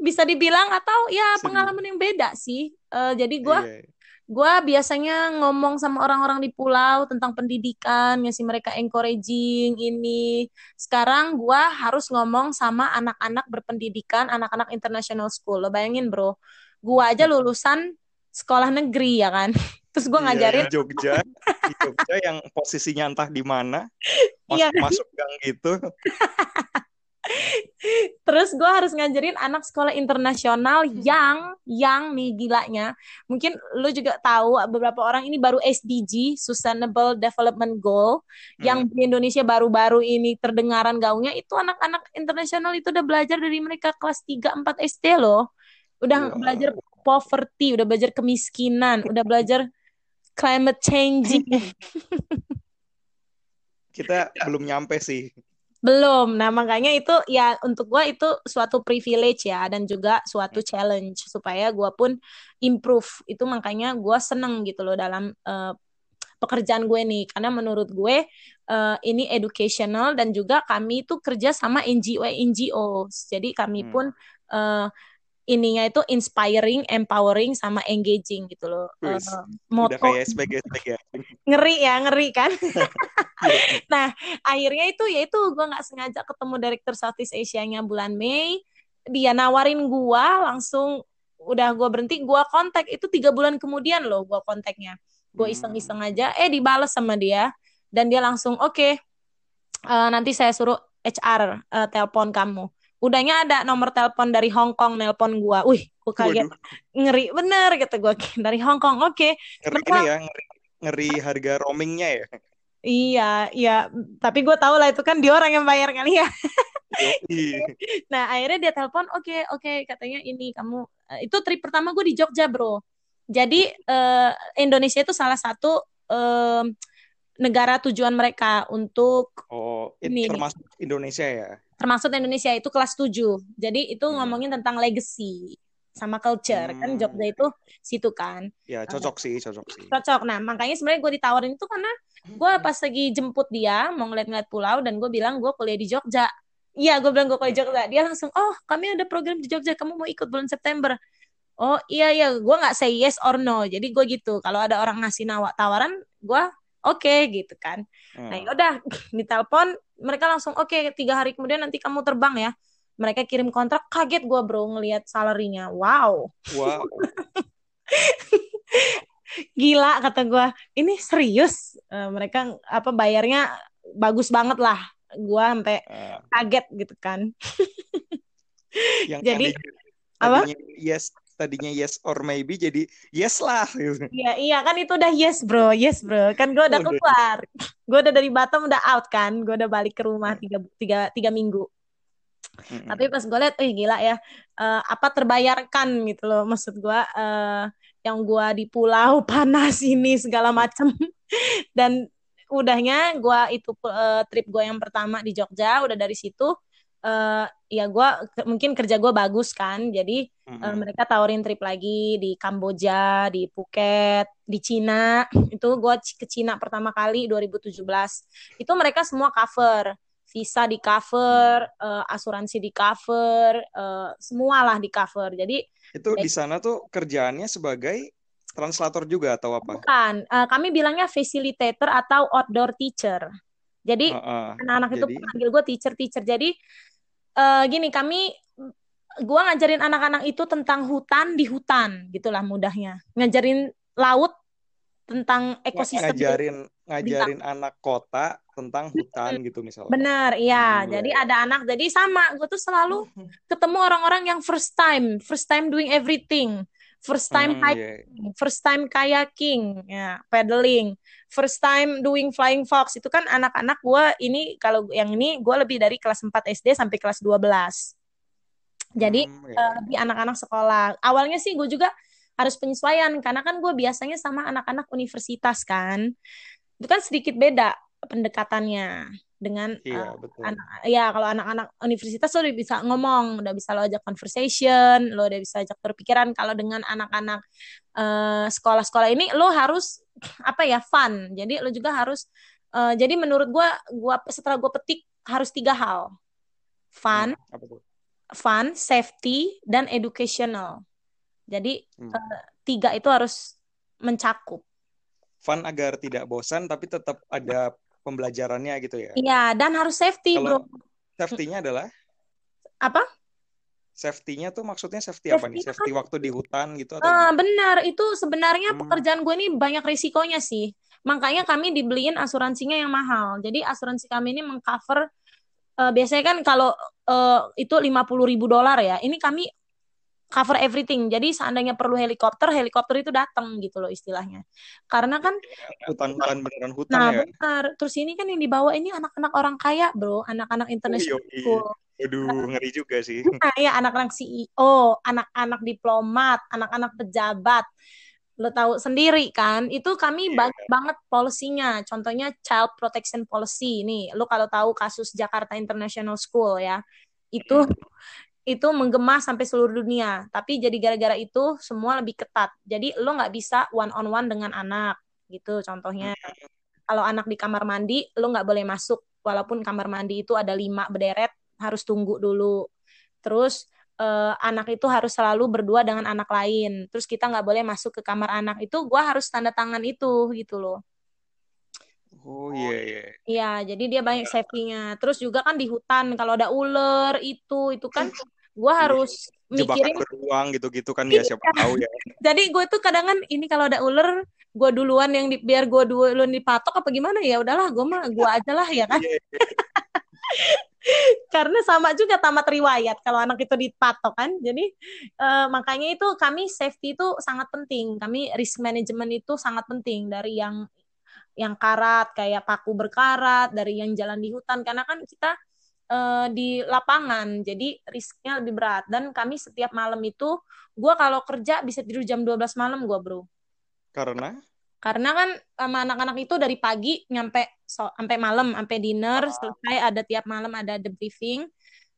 Speaker 2: bisa dibilang atau ya
Speaker 1: Bisa
Speaker 2: pengalaman yang beda sih. Eh, jadi gua
Speaker 1: Iya.
Speaker 2: gua biasanya ngomong sama orang-orang di pulau tentang pendidikan, ngasih mereka encouraging ini. Sekarang gua harus ngomong sama anak-anak berpendidikan, anak-anak international school. Lo bayangin, Bro. Gua aja lulusan sekolah negeri ya kan. Terus gua
Speaker 1: Iya,
Speaker 2: ngajarin
Speaker 1: di Jogja, di Jogja yang posisinya entah di mana,
Speaker 2: Iya
Speaker 1: masuk masuk gang gitu.
Speaker 2: Terus gue harus ngajarin anak sekolah internasional yang yang nih gilanya. Mungkin lu juga tahu beberapa orang ini baru SDG Sustainable Development Goal yang
Speaker 1: Hmm.
Speaker 2: di Indonesia baru-baru ini terdengaran gaungnya itu anak-anak internasional itu udah belajar dari mereka kelas 3 4 SD loh. Udah
Speaker 1: Wow.
Speaker 2: belajar poverty, udah belajar kemiskinan, udah belajar climate changing.
Speaker 1: Kita belum nyampe sih.
Speaker 2: Belum. Nah, makanya itu ya untuk gua itu suatu privilege ya dan juga suatu challenge supaya gua pun improve. Itu makanya gua seneng gitu loh dalam eh, pekerjaan gue nih karena menurut gue eh, ini educational dan juga kami itu kerja sama NGO NGO. Jadi kami
Speaker 1: Hmm.
Speaker 2: pun eh, ininya itu inspiring, empowering sama engaging gitu loh. Eh,
Speaker 1: Wis, Udah
Speaker 2: moto
Speaker 1: kayak SPG SPG.
Speaker 2: ngeri ya, ngeri kan?
Speaker 1: Iya.
Speaker 2: Nah, akhirnya itu ya itu gue nggak sengaja ketemu direktur Southeast Asia-nya bulan Mei. Dia nawarin gua langsung udah gue berhenti, gua kontak itu tiga bulan kemudian loh gua kontaknya. Gue
Speaker 1: Hmm.
Speaker 2: iseng-iseng aja, eh dibales sama dia dan dia langsung oke, eh, nanti saya suruh HR eh, telepon kamu. Udahnya ada nomor telepon dari Hong Kong nelpon gua. Wih, gue kaget
Speaker 1: Waduh,
Speaker 2: ngeri bener gitu gue dari Hong Kong. Oke,
Speaker 1: ngeri
Speaker 2: mereka
Speaker 1: ini ya, ngeri, ngeri harga roamingnya ya.
Speaker 2: Iya, iya. Tapi gue tahu lah itu kan dia orang yang bayar kali ya. Nah, akhirnya dia telepon, oke, oke, katanya ini kamu. eh, itu trip pertama gue di Jogja, bro. Jadi eh, Indonesia itu salah satu eh, negara tujuan mereka untuk
Speaker 1: Oh,
Speaker 2: ini,
Speaker 1: termasuk Indonesia ya.
Speaker 2: termasuk Indonesia itu kelas 7. Jadi itu
Speaker 1: Hmm.
Speaker 2: ngomongin tentang legacy sama culture. Kan
Speaker 1: Hmm.
Speaker 2: Jogja itu situ kan.
Speaker 1: Ya, cocok sih, cocok sih.
Speaker 2: cocok. Nah, makanya sebenarnya gue ditawarin itu karena gue pas lagi jemput dia mau ngeliat-ngeliat pulau dan gue bilang gue kuliah di Jogja. Iya, gue bilang gue kuliah di Jogja. Dia langsung, oh kami ada program di Jogja, kamu mau ikut bulan September. Oh iya iya, gue nggak say yes or no. Jadi gue gitu. Kalau ada orang ngasih nawa tawaran, gue oke gitu kan. Nah
Speaker 1: Hmm.
Speaker 2: yaudah ditelepon, mereka langsung oke tiga hari kemudian nanti kamu terbang ya. Mereka kirim kontrak, kaget gue bro ngelihat salarinya. Wow.
Speaker 1: Wow.
Speaker 2: gila kata gue ini serius Eh, mereka apa bayarnya bagus banget lah gue sampai
Speaker 1: Eh,
Speaker 2: kaget gitu kan
Speaker 1: yang
Speaker 2: Jadi,
Speaker 1: tadinya,
Speaker 2: apa?
Speaker 1: tadinya yes, tadinya yes or maybe jadi yes lah. gitu.
Speaker 2: iya iya kan itu udah yes bro yes bro kan gue udah keluar gue udah dari Batam udah out kan gue udah balik ke rumah tiga tiga tiga minggu
Speaker 1: Mm-mm.
Speaker 2: tapi pas gue liat, eh gila ya, Eh, apa terbayarkan gitu loh, maksud gue eh, yang gue di pulau panas ini segala macem dan udahnya gue itu eh, trip gue yang pertama di Jogja, udah dari situ eh, ya gue mungkin kerja gue bagus kan, jadi eh,
Speaker 1: Mm-mm.
Speaker 2: mereka tawarin trip lagi di Kamboja, di Phuket, di Cina. Itu gue ke Cina pertama kali 2017. Itu mereka semua cover. Visa di cover, eh, asuransi di cover, eh, semualah di cover. Jadi
Speaker 1: Itu di sana tuh kerjaannya sebagai translator juga atau apa?
Speaker 2: Bukan, uh, kami bilangnya facilitator atau outdoor teacher. Jadi uh, uh, anak-anak itu panggil gue teacher-teacher. Jadi uh, gini, kami gue ngajarin anak-anak itu tentang hutan di hutan, gitulah mudahnya. Ngajarin laut tentang ekosistem.
Speaker 1: Ngajarin ngajarin bintang. anak kota tentang hutan gitu misalnya.
Speaker 2: Benar, iya. Hmm, jadi ya. ada anak, jadi sama. Gue tuh selalu ketemu orang-orang yang first time, first time doing everything first time hmm, iya, iya. hiking, yeah. first time kayaking, ya, paddling, first time doing flying fox itu kan anak-anak gue ini kalau yang ini gue lebih dari kelas 4 SD sampai kelas 12. Jadi hmm, yeah. uh, lebih anak-anak sekolah. Awalnya sih gue juga harus penyesuaian karena kan gue biasanya sama anak-anak universitas kan. Itu kan sedikit beda pendekatannya dengan iya, uh, betul. anak ya kalau anak-anak universitas lo udah bisa ngomong udah bisa lo ajak conversation lo udah bisa ajak berpikiran. Kalau dengan anak-anak uh, sekolah-sekolah ini lo harus apa ya fun. Jadi lo juga harus uh, jadi menurut gue gua setelah gue petik harus tiga hal. Fun hmm, fun safety dan educational. Jadi hmm. uh, tiga itu harus mencakup.
Speaker 1: Fun agar tidak bosan tapi tetap ada pembelajarannya gitu ya.
Speaker 2: Iya, dan harus safety, Kalau Bro.
Speaker 1: Safety-nya adalah
Speaker 2: apa?
Speaker 1: Safety-nya tuh maksudnya safety, safety apa nih? Safety kan? waktu di hutan gitu atau
Speaker 2: uh, benar, itu sebenarnya hmm. pekerjaan gue ini banyak risikonya sih. Makanya kami dibeliin asuransinya yang mahal. Jadi asuransi kami ini mengcover uh, biasanya kan kalau uh, itu 50 ribu dolar ya. Ini kami cover everything. Jadi seandainya perlu helikopter, helikopter itu datang gitu loh istilahnya. Karena kan
Speaker 1: hutan-hutan beneran hutan
Speaker 2: nah, ya. benar. Terus ini kan yang dibawa ini anak-anak orang kaya, Bro, anak-anak internasional.
Speaker 1: Oh, Aduh, ngeri juga sih.
Speaker 2: Nah, ya anak-anak CEO, anak-anak diplomat, anak-anak pejabat. Lo tahu sendiri kan, itu kami yeah. banyak banget polisinya. Contohnya child protection policy. Nih, lo kalau tahu kasus Jakarta International School ya. Itu itu menggema sampai seluruh dunia. Tapi jadi gara-gara itu semua lebih ketat. Jadi lo nggak bisa one on one dengan anak gitu contohnya. Kalau anak di kamar mandi, lo nggak boleh masuk walaupun kamar mandi itu ada lima berderet harus tunggu dulu. Terus eh, anak itu harus selalu berdua dengan anak lain. Terus kita nggak boleh masuk ke kamar anak itu, gue harus tanda tangan itu gitu loh.
Speaker 1: Oh iya yeah, iya. Yeah.
Speaker 2: Iya, jadi dia banyak safety-nya. Terus juga kan di hutan kalau ada ular itu itu kan gue iya, harus mikirin
Speaker 1: beruang gitu-gitu kan ya siapa iya. tahu ya.
Speaker 2: Jadi gue tuh kadang kan ini kalau ada ular gue duluan yang di, biar gue duluan dipatok apa gimana ya udahlah gue mah gue aja lah ya kan? Iya, karena sama juga tamat riwayat kalau anak itu dipatok kan. Jadi uh, makanya itu kami safety itu sangat penting. Kami risk management itu sangat penting. Dari yang yang karat kayak paku berkarat dari yang jalan di hutan. Karena kan kita uh, di lapangan. Jadi risknya lebih berat. Dan kami setiap malam itu gue kalau kerja bisa tidur jam 12 malam gue bro.
Speaker 1: Karena?
Speaker 2: Karena kan sama anak-anak itu dari pagi nyampe so, sampai malam sampai dinner oh. selesai ada tiap malam ada debriefing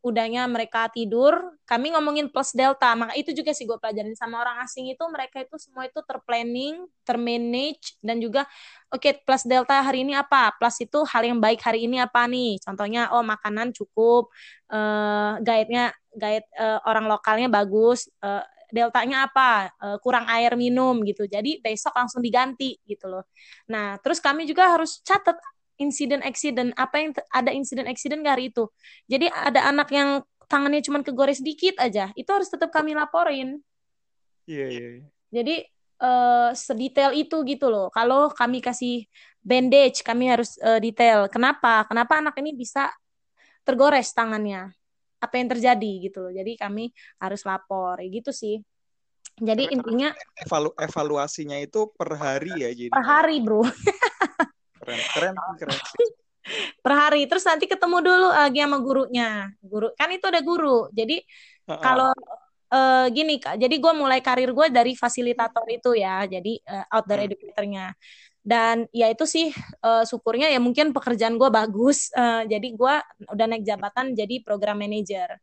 Speaker 2: udahnya mereka tidur, kami ngomongin plus delta. Maka itu juga sih gue pelajarin sama orang asing itu mereka itu semua itu terplanning, termanage dan juga oke okay, plus delta hari ini apa? Plus itu hal yang baik hari ini apa nih? Contohnya oh makanan cukup, uh, guide-nya guide uh, orang lokalnya bagus, uh, deltanya apa? Uh, kurang air minum gitu. Jadi besok langsung diganti gitu loh. Nah, terus kami juga harus catat insiden accident apa yang ada insiden accident hari itu jadi ada anak yang tangannya cuma kegores sedikit aja itu harus tetap kami laporin.
Speaker 1: Iya yeah, iya. Yeah, yeah.
Speaker 2: jadi uh, sedetail itu gitu loh. Kalau kami kasih bandage kami harus uh, detail. Kenapa? Kenapa anak ini bisa tergores tangannya? Apa yang terjadi gitu loh. Jadi kami harus lapor ya gitu sih. Jadi intinya
Speaker 1: evalu evaluasinya itu per hari ya jadi.
Speaker 2: Per hari bro
Speaker 1: keren keren keren.
Speaker 2: Per hari terus nanti ketemu dulu lagi sama gurunya. Guru kan itu ada guru. Jadi uh-uh. kalau uh, gini kak jadi gue mulai karir gue dari fasilitator itu ya jadi uh, outdoor hmm. educatornya. Dan ya itu sih uh, syukurnya ya mungkin pekerjaan gue bagus uh, jadi gue udah naik jabatan jadi program manager.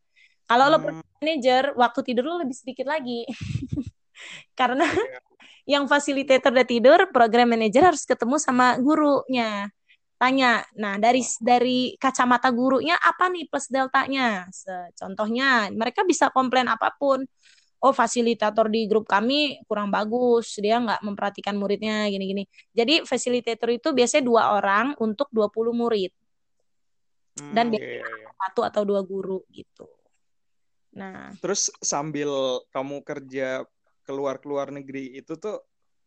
Speaker 2: Kalau hmm. lo program manager waktu tidur lo lebih sedikit lagi. Karena iya yang fasilitator udah tidur, program manager harus ketemu sama gurunya. Tanya, nah dari dari kacamata gurunya apa nih plus deltanya? Contohnya, mereka bisa komplain apa pun. oh fasilitator di grup kami kurang bagus dia nggak memperhatikan muridnya gini-gini jadi fasilitator itu biasanya dua orang untuk 20 murid dan
Speaker 1: Hmm,
Speaker 2: biasanya
Speaker 1: iya, iya, iya.
Speaker 2: satu atau dua guru gitu nah
Speaker 1: Terus sambil kamu kerja keluar-keluar negeri itu tuh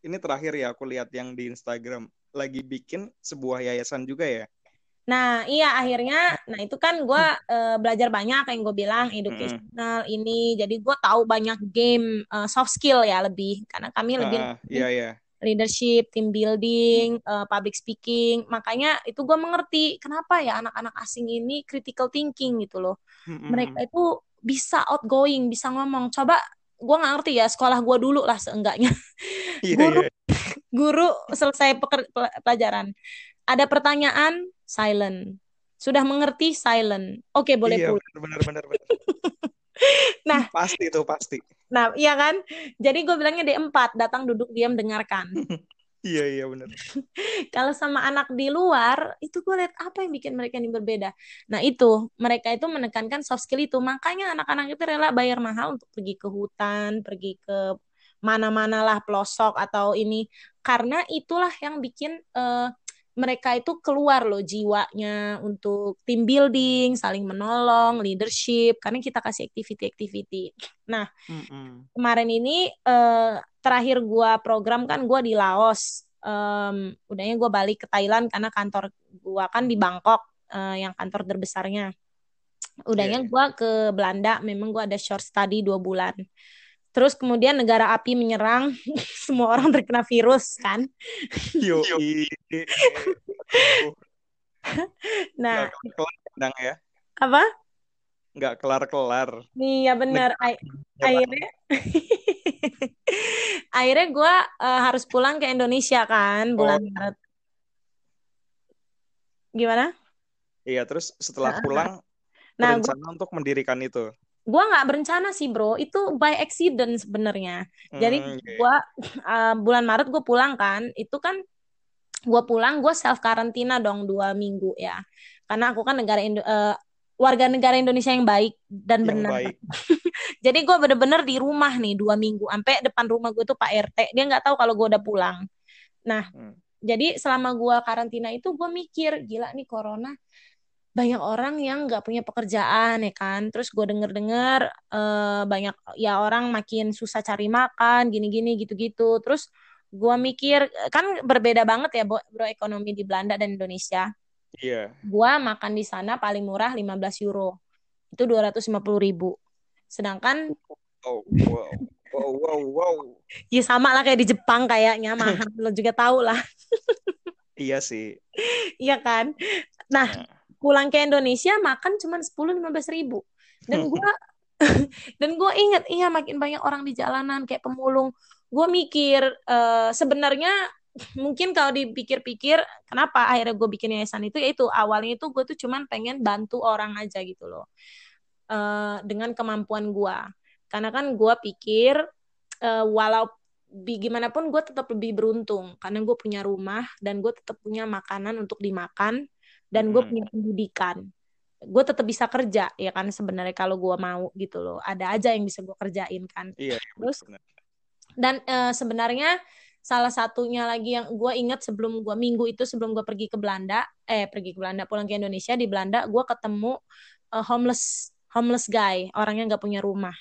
Speaker 1: ini terakhir ya aku lihat yang di Instagram lagi bikin sebuah yayasan juga ya.
Speaker 2: Nah, iya akhirnya, nah itu kan gue belajar banyak yang gue bilang
Speaker 1: Mm-mm.
Speaker 2: educational ini, jadi gue tahu banyak game eh, soft skill ya lebih, karena kami lebih
Speaker 1: Ah, ah, iya iya.
Speaker 2: leadership, team building, eh, public speaking, makanya itu gue mengerti kenapa ya anak-anak asing ini critical thinking gitu loh,
Speaker 1: Mm-mm.
Speaker 2: mereka itu bisa outgoing, bisa ngomong, coba gue nggak ngerti ya sekolah gue dulu lah seenggaknya.
Speaker 1: Iya
Speaker 2: guru
Speaker 1: iya.
Speaker 2: guru selesai peker- pel- pelajaran. Ada pertanyaan silent. Sudah mengerti silent. Oke boleh
Speaker 1: Iya
Speaker 2: pulang.
Speaker 1: benar benar benar.
Speaker 2: nah.
Speaker 1: Pasti itu pasti.
Speaker 2: nah iya kan? Jadi gue bilangnya D4 datang duduk diam dengarkan
Speaker 1: Iya iya benar.
Speaker 2: kalau sama anak di luar itu gue lihat apa yang bikin mereka ini berbeda? Nah itu mereka itu menekankan soft skill itu. Makanya anak-anak itu rela bayar mahal untuk pergi ke hutan pergi ke mana-mana lah pelosok atau ini. Karena itulah yang bikin eh, mereka itu keluar loh jiwanya untuk team building, saling menolong, leadership, karena kita kasih activity-activity. Nah,
Speaker 1: Mm-mm.
Speaker 2: kemarin ini eh, terakhir gua program kan gua di Laos. Em, udahnya gua balik ke Thailand karena kantor gua kan di Bangkok, eh, yang kantor terbesarnya. Udahnya
Speaker 1: Iya, iya.
Speaker 2: gua ke Belanda, memang gua ada short study dua bulan. Terus kemudian negara api menyerang, semua orang terkena virus kan.
Speaker 1: Yo, nggak
Speaker 2: Nah,
Speaker 1: kelar kelar ya,
Speaker 2: apa?
Speaker 1: nggak kelar kelar.
Speaker 2: Iya benar. Akhirnya, akhirnya gue harus pulang ke Indonesia kan bulan
Speaker 1: Oh.
Speaker 2: Maret. Gimana?
Speaker 1: Iya, terus setelah
Speaker 2: Nah,
Speaker 1: pulang
Speaker 2: Nah,
Speaker 1: berencana untuk mendirikan itu.
Speaker 2: Gua nggak berencana sih bro, itu by accident sebenarnya. Jadi
Speaker 1: Hmm, iya.
Speaker 2: gua uh, bulan Maret gue pulang kan, itu kan gue pulang gue self karantina dong dua minggu ya, karena aku kan negara Indo uh, warga negara Indonesia yang baik dan
Speaker 1: Yang
Speaker 2: benar.
Speaker 1: baik.
Speaker 2: Jadi gue bener-bener di rumah nih dua minggu, sampai depan rumah gue tuh Pak RT, dia nggak tahu kalau gue udah pulang. Nah,
Speaker 1: Hmm.
Speaker 2: jadi selama gue karantina itu gue mikir, gila nih corona banyak orang yang nggak punya pekerjaan ya kan terus gue denger-dengar eh, banyak ya orang makin susah cari makan gini-gini gitu-gitu terus gue mikir kan berbeda banget ya bro, bro ekonomi di Belanda dan Indonesia
Speaker 1: Iya.
Speaker 2: gue makan di sana paling murah 15 euro itu 250 ribu sedangkan
Speaker 1: Oh, wow. Wow, wow, wow.
Speaker 2: ya sama lah kayak di Jepang kayaknya mahal lo juga tahu lah
Speaker 1: Iya sih.
Speaker 2: iya kan nah
Speaker 1: Nah,
Speaker 2: pulang ke Indonesia makan cuma 10-15 ribu. Dan gua dan gue inget iya makin banyak orang di jalanan kayak pemulung. Gue mikir eh, sebenarnya mungkin kalau dipikir-pikir kenapa akhirnya gue bikin yayasan itu? Yaitu awalnya itu gue tuh cuman pengen bantu orang aja gitu loh. Eh, dengan kemampuan gue karena kan gue pikir eh, walau gimana pun gue tetap lebih beruntung. Karena gue punya rumah dan gue tetap punya makanan untuk dimakan dan gue
Speaker 1: Mm-mm.
Speaker 2: punya pendidikan. Gue tetap bisa kerja ya kan sebenarnya kalau gue mau gitu loh. Ada aja yang bisa gue kerjain kan.
Speaker 1: Iya,
Speaker 2: terus dan eh, sebenarnya salah satunya lagi yang gue ingat sebelum gue minggu itu sebelum gue pergi ke Belanda eh pergi ke Belanda pulang ke Indonesia di Belanda gue ketemu eh, homeless homeless guy orangnya nggak punya rumah.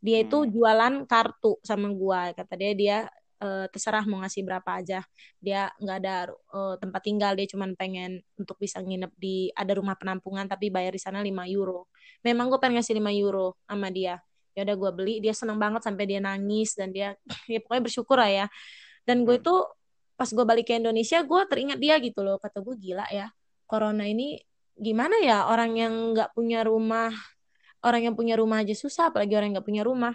Speaker 2: Dia itu
Speaker 1: Hmm.
Speaker 2: jualan kartu sama gue kata dia. Dia eh, terserah mau ngasih berapa aja. Dia nggak ada eh, tempat tinggal dia cuma pengen untuk bisa nginep di ada rumah penampungan tapi bayar di sana 5 euro. Memang gue pengen ngasih 5 euro sama dia. Ya udah gue beli dia seneng banget sampai dia nangis dan dia ya pokoknya bersyukur lah ya. Dan gue
Speaker 1: Hmm.
Speaker 2: itu pas gue balik ke Indonesia gue teringat dia gitu loh. Kata gue gila ya corona ini gimana ya orang yang nggak punya rumah orang yang punya rumah aja susah apalagi orang yang nggak punya rumah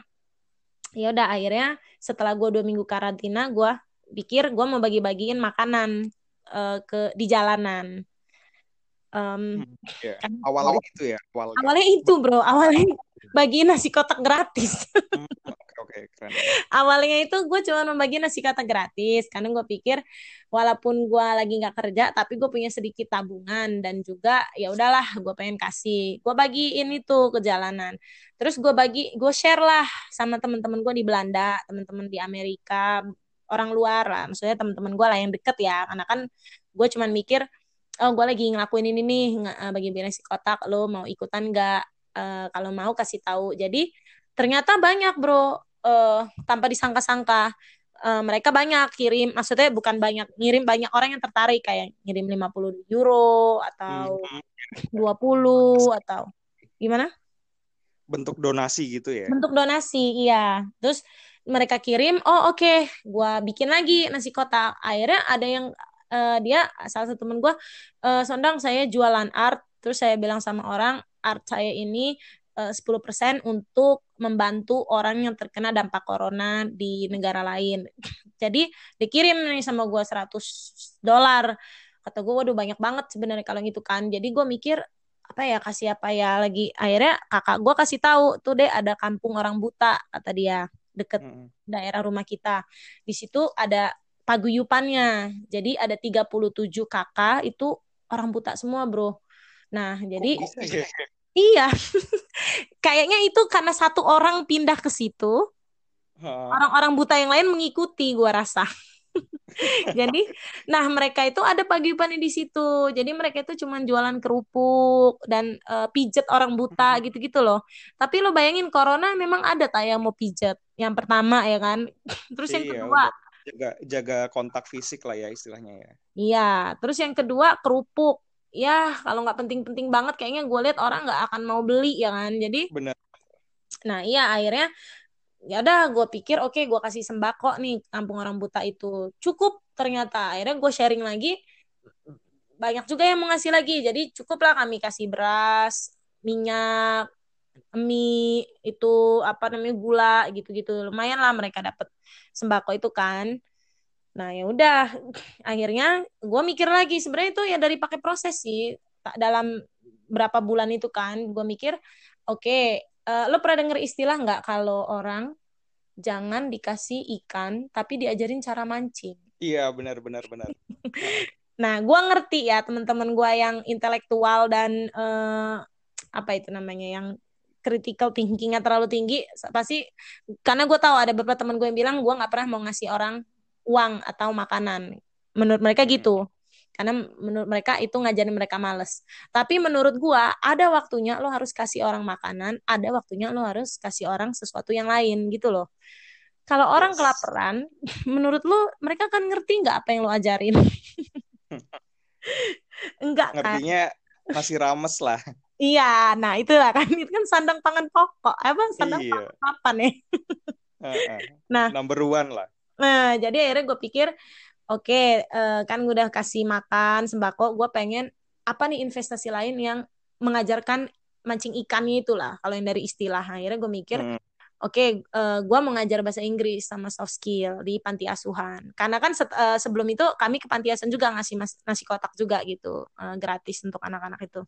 Speaker 2: ya udah akhirnya setelah gue dua minggu karantina gue pikir gue mau bagi-bagiin makanan eh, ke di jalanan Em,
Speaker 1: Hmm, iya.
Speaker 2: kan
Speaker 1: Awalnya itu ya, awalnya.
Speaker 2: awalnya itu bro awalnya bagi nasi kotak gratis.
Speaker 1: Hmm, Oke, oke, keren.
Speaker 2: awalnya itu gue cuma membagi nasi kota gratis karena gue pikir walaupun gue lagi nggak kerja tapi gue punya sedikit tabungan dan juga ya udahlah gue pengen kasih. Gue bagiin itu ke jalanan. Terus gue bagi gue share lah sama teman-teman gue di Belanda teman-teman di Amerika orang luar lah. Maksudnya teman-teman gue lah yang deket ya karena kan gue cuman mikir oh gue lagi ngelakuin ini nih eh, bagi nasi kotak lo mau ikutan nggak uh, kalau mau kasih tahu. Jadi ternyata banyak bro. Uh, tanpa disangka-sangka. Uh, mereka banyak kirim maksudnya bukan banyak ngirim banyak orang yang tertarik. Kayak ngirim 50 euro atau hmm. 20 atau gimana?
Speaker 1: Bentuk donasi gitu ya?
Speaker 2: Bentuk donasi iya. Terus mereka kirim oh oke okay, gue bikin lagi nasi kotak akhirnya ada yang uh, dia salah satu temen gue uh, sondang saya jualan art. Terus saya bilang sama orang art saya ini eh, uh, 10% untuk membantu orang yang terkena dampak corona di negara lain. Jadi dikirim nih sama gue 100 dolar. Kata gue waduh banyak banget sebenarnya kalau gitu kan. Jadi gue mikir apa ya kasih apa ya lagi akhirnya kakak gue kasih tahu tuh deh ada kampung orang buta kata dia deket hmm. daerah rumah kita di situ ada paguyupannya jadi ada 37 kakak itu orang buta semua bro nah jadi? Iya. Kayaknya itu karena satu orang pindah ke situ. Orang-orang buta yang lain mengikuti gua rasa. Jadi, nah mereka itu ada pagi-pagi di situ. Jadi mereka itu cuma jualan kerupuk dan uh, pijet orang buta gitu-gitu loh. Tapi lo bayangin corona memang ada tak yang mau pijet. Yang pertama ya kan. Terus yang iya, kedua
Speaker 1: jaga jaga kontak fisik lah ya istilahnya ya.
Speaker 2: Iya, terus yang kedua kerupuk ya kalau nggak penting-penting banget kayaknya gue lihat orang nggak akan mau beli ya kan? Jadi
Speaker 1: benar.
Speaker 2: Nah iya akhirnya ya udah gue pikir oke okay, gue kasih sembako nih kampung orang buta itu. Cukup ternyata akhirnya gue sharing lagi. Banyak juga yang mau ngasih lagi. Jadi cukuplah kami kasih beras minyak mie itu apa namanya gula gitu-gitu. Lumayan lah mereka dapat sembako itu kan Nah ya udah akhirnya gue mikir lagi sebenarnya itu ya dari pakai proses sih dalam berapa bulan itu kan gue mikir oke okay, uh, eh, lo pernah denger istilah nggak kalau orang jangan dikasih ikan tapi diajarin cara mancing.
Speaker 1: Iya benar benar benar.
Speaker 2: nah gue ngerti ya teman-teman gue yang intelektual dan uh, apa itu namanya yang critical thinkingnya terlalu tinggi pasti karena gue tahu ada beberapa teman gue yang bilang gue nggak pernah mau ngasih orang uang atau makanan. Menurut mereka hmm. gitu. Karena menurut mereka itu ngajarin mereka males. Tapi menurut gua ada waktunya lo harus kasih orang makanan, ada waktunya lo harus kasih orang sesuatu yang lain gitu loh. Kalau orang yes. kelaparan, menurut lo mereka kan ngerti nggak apa yang lo ajarin? Enggak
Speaker 1: kan? Ngertinya masih rames lah.
Speaker 2: Iya, nah itulah kan itu kan sandang pangan pokok. Apa sandang iya. pangan apa nih?
Speaker 1: nah, number one lah.
Speaker 2: Nah, jadi akhirnya gue pikir, oke, okay, uh, eh, kan gue udah kasih makan sembako, gue pengen apa nih investasi lain yang mengajarkan mancing ikannya itulah, kalau yang dari istilah. Akhirnya gue mikir, hmm. oke, okay, uh, eh, gue mengajar bahasa Inggris sama soft skill di panti asuhan. Karena kan set, uh, sebelum itu kami ke panti asuhan juga ngasih mas, nasi kotak juga gitu, uh, gratis untuk anak-anak itu.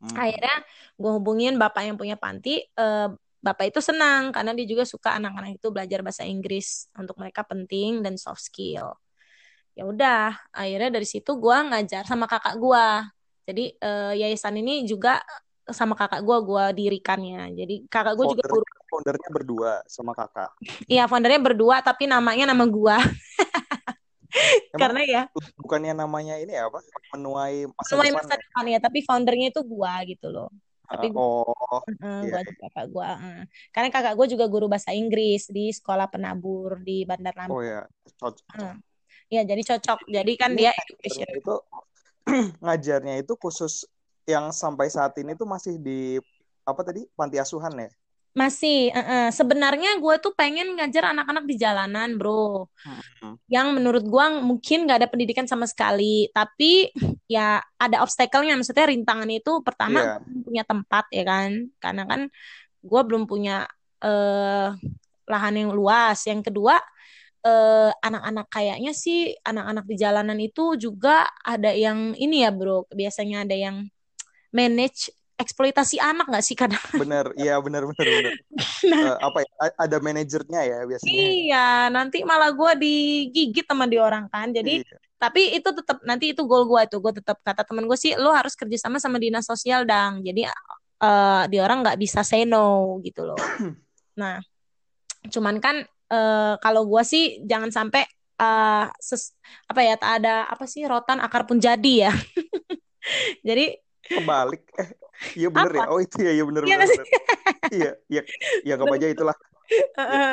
Speaker 2: Hmm. Akhirnya gue hubungin bapak yang punya panti, uh, bapak itu senang karena dia juga suka anak-anak itu belajar bahasa Inggris untuk mereka penting dan soft skill. Ya udah akhirnya dari situ gue ngajar sama kakak gue jadi uh, yayasan ini juga sama kakak gue gue dirikannya. Jadi kakak gue juga guru.
Speaker 1: foundernya berdua sama kakak?
Speaker 2: Iya foundernya berdua tapi namanya nama gue karena ya
Speaker 1: bukannya namanya ini apa? Menuai
Speaker 2: masa menuai masa depan, depan ya tapi foundernya itu gue gitu loh tapi gue
Speaker 1: oh,
Speaker 2: uh, iya, iya. kakak gue uh. karena kakak gue juga guru bahasa Inggris di sekolah penabur di Bandar Lampung
Speaker 1: oh ya cocok uh.
Speaker 2: ya jadi cocok jadi kan dia education
Speaker 1: itu ngajarnya itu khusus yang sampai saat ini tuh masih di apa tadi panti asuhan ya
Speaker 2: masih, uh, uh. sebenarnya gue tuh pengen ngajar anak-anak di jalanan, bro. Hmm. Yang menurut gue mungkin gak ada pendidikan sama sekali, tapi ya ada obstacle-nya. Maksudnya rintangan itu pertama yeah. punya tempat ya kan, karena kan gue belum punya uh, lahan yang luas. Yang kedua uh, anak-anak kayaknya sih anak-anak di jalanan itu juga ada yang ini ya, bro. Biasanya ada yang manage eksploitasi anak nggak sih kadang
Speaker 1: bener. Iya bener bener bener. Nah, uh, apa ya? Ada manajernya ya biasanya.
Speaker 2: Iya nanti malah gue digigit sama di orang kan. Jadi iya. tapi itu tetap nanti itu goal gue itu gue tetap kata temen gue sih lo harus kerjasama sama dinas sosial dang. Jadi uh, di orang nggak bisa say no gitu loh. Nah cuman kan uh, kalau gue sih jangan sampai uh, ses, apa ya tak ada apa sih rotan akar pun jadi ya. Jadi
Speaker 1: kebalik. Eh iya bener ya? Oh itu ya iya bener iya bener, bener. iya iya. Ya apa aja itulah.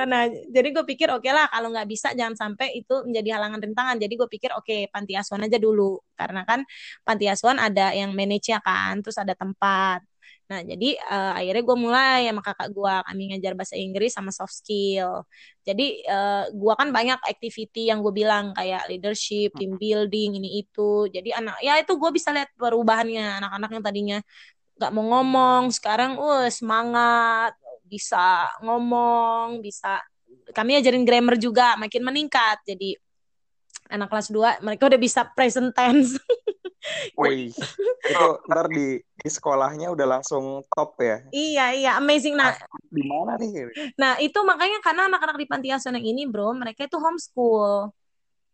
Speaker 2: Nah jadi gue pikir oke okay lah kalau nggak bisa jangan sampai itu menjadi halangan rintangan. Jadi gue pikir oke okay, panti asuhan aja dulu. Karena kan panti asuhan ada yang manage ya kan terus ada tempat. Nah, jadi uh, akhirnya gue mulai sama kakak gue kami ngajar bahasa Inggris sama soft skill. Jadi uh, eh, gue kan banyak activity yang gue bilang kayak leadership, team building, ini itu. Jadi anak ya itu gue bisa lihat perubahannya anak-anak yang tadinya nggak mau ngomong, sekarang uh semangat, bisa ngomong, bisa kami ajarin grammar juga makin meningkat. Jadi anak kelas 2 mereka udah bisa present tense.
Speaker 1: Wih, itu ntar di, di sekolahnya udah langsung top ya?
Speaker 2: Iya iya, amazing. Nah,
Speaker 1: di mana nih?
Speaker 2: Nah itu makanya karena anak-anak di panti asuhan yang ini, bro, mereka itu homeschool.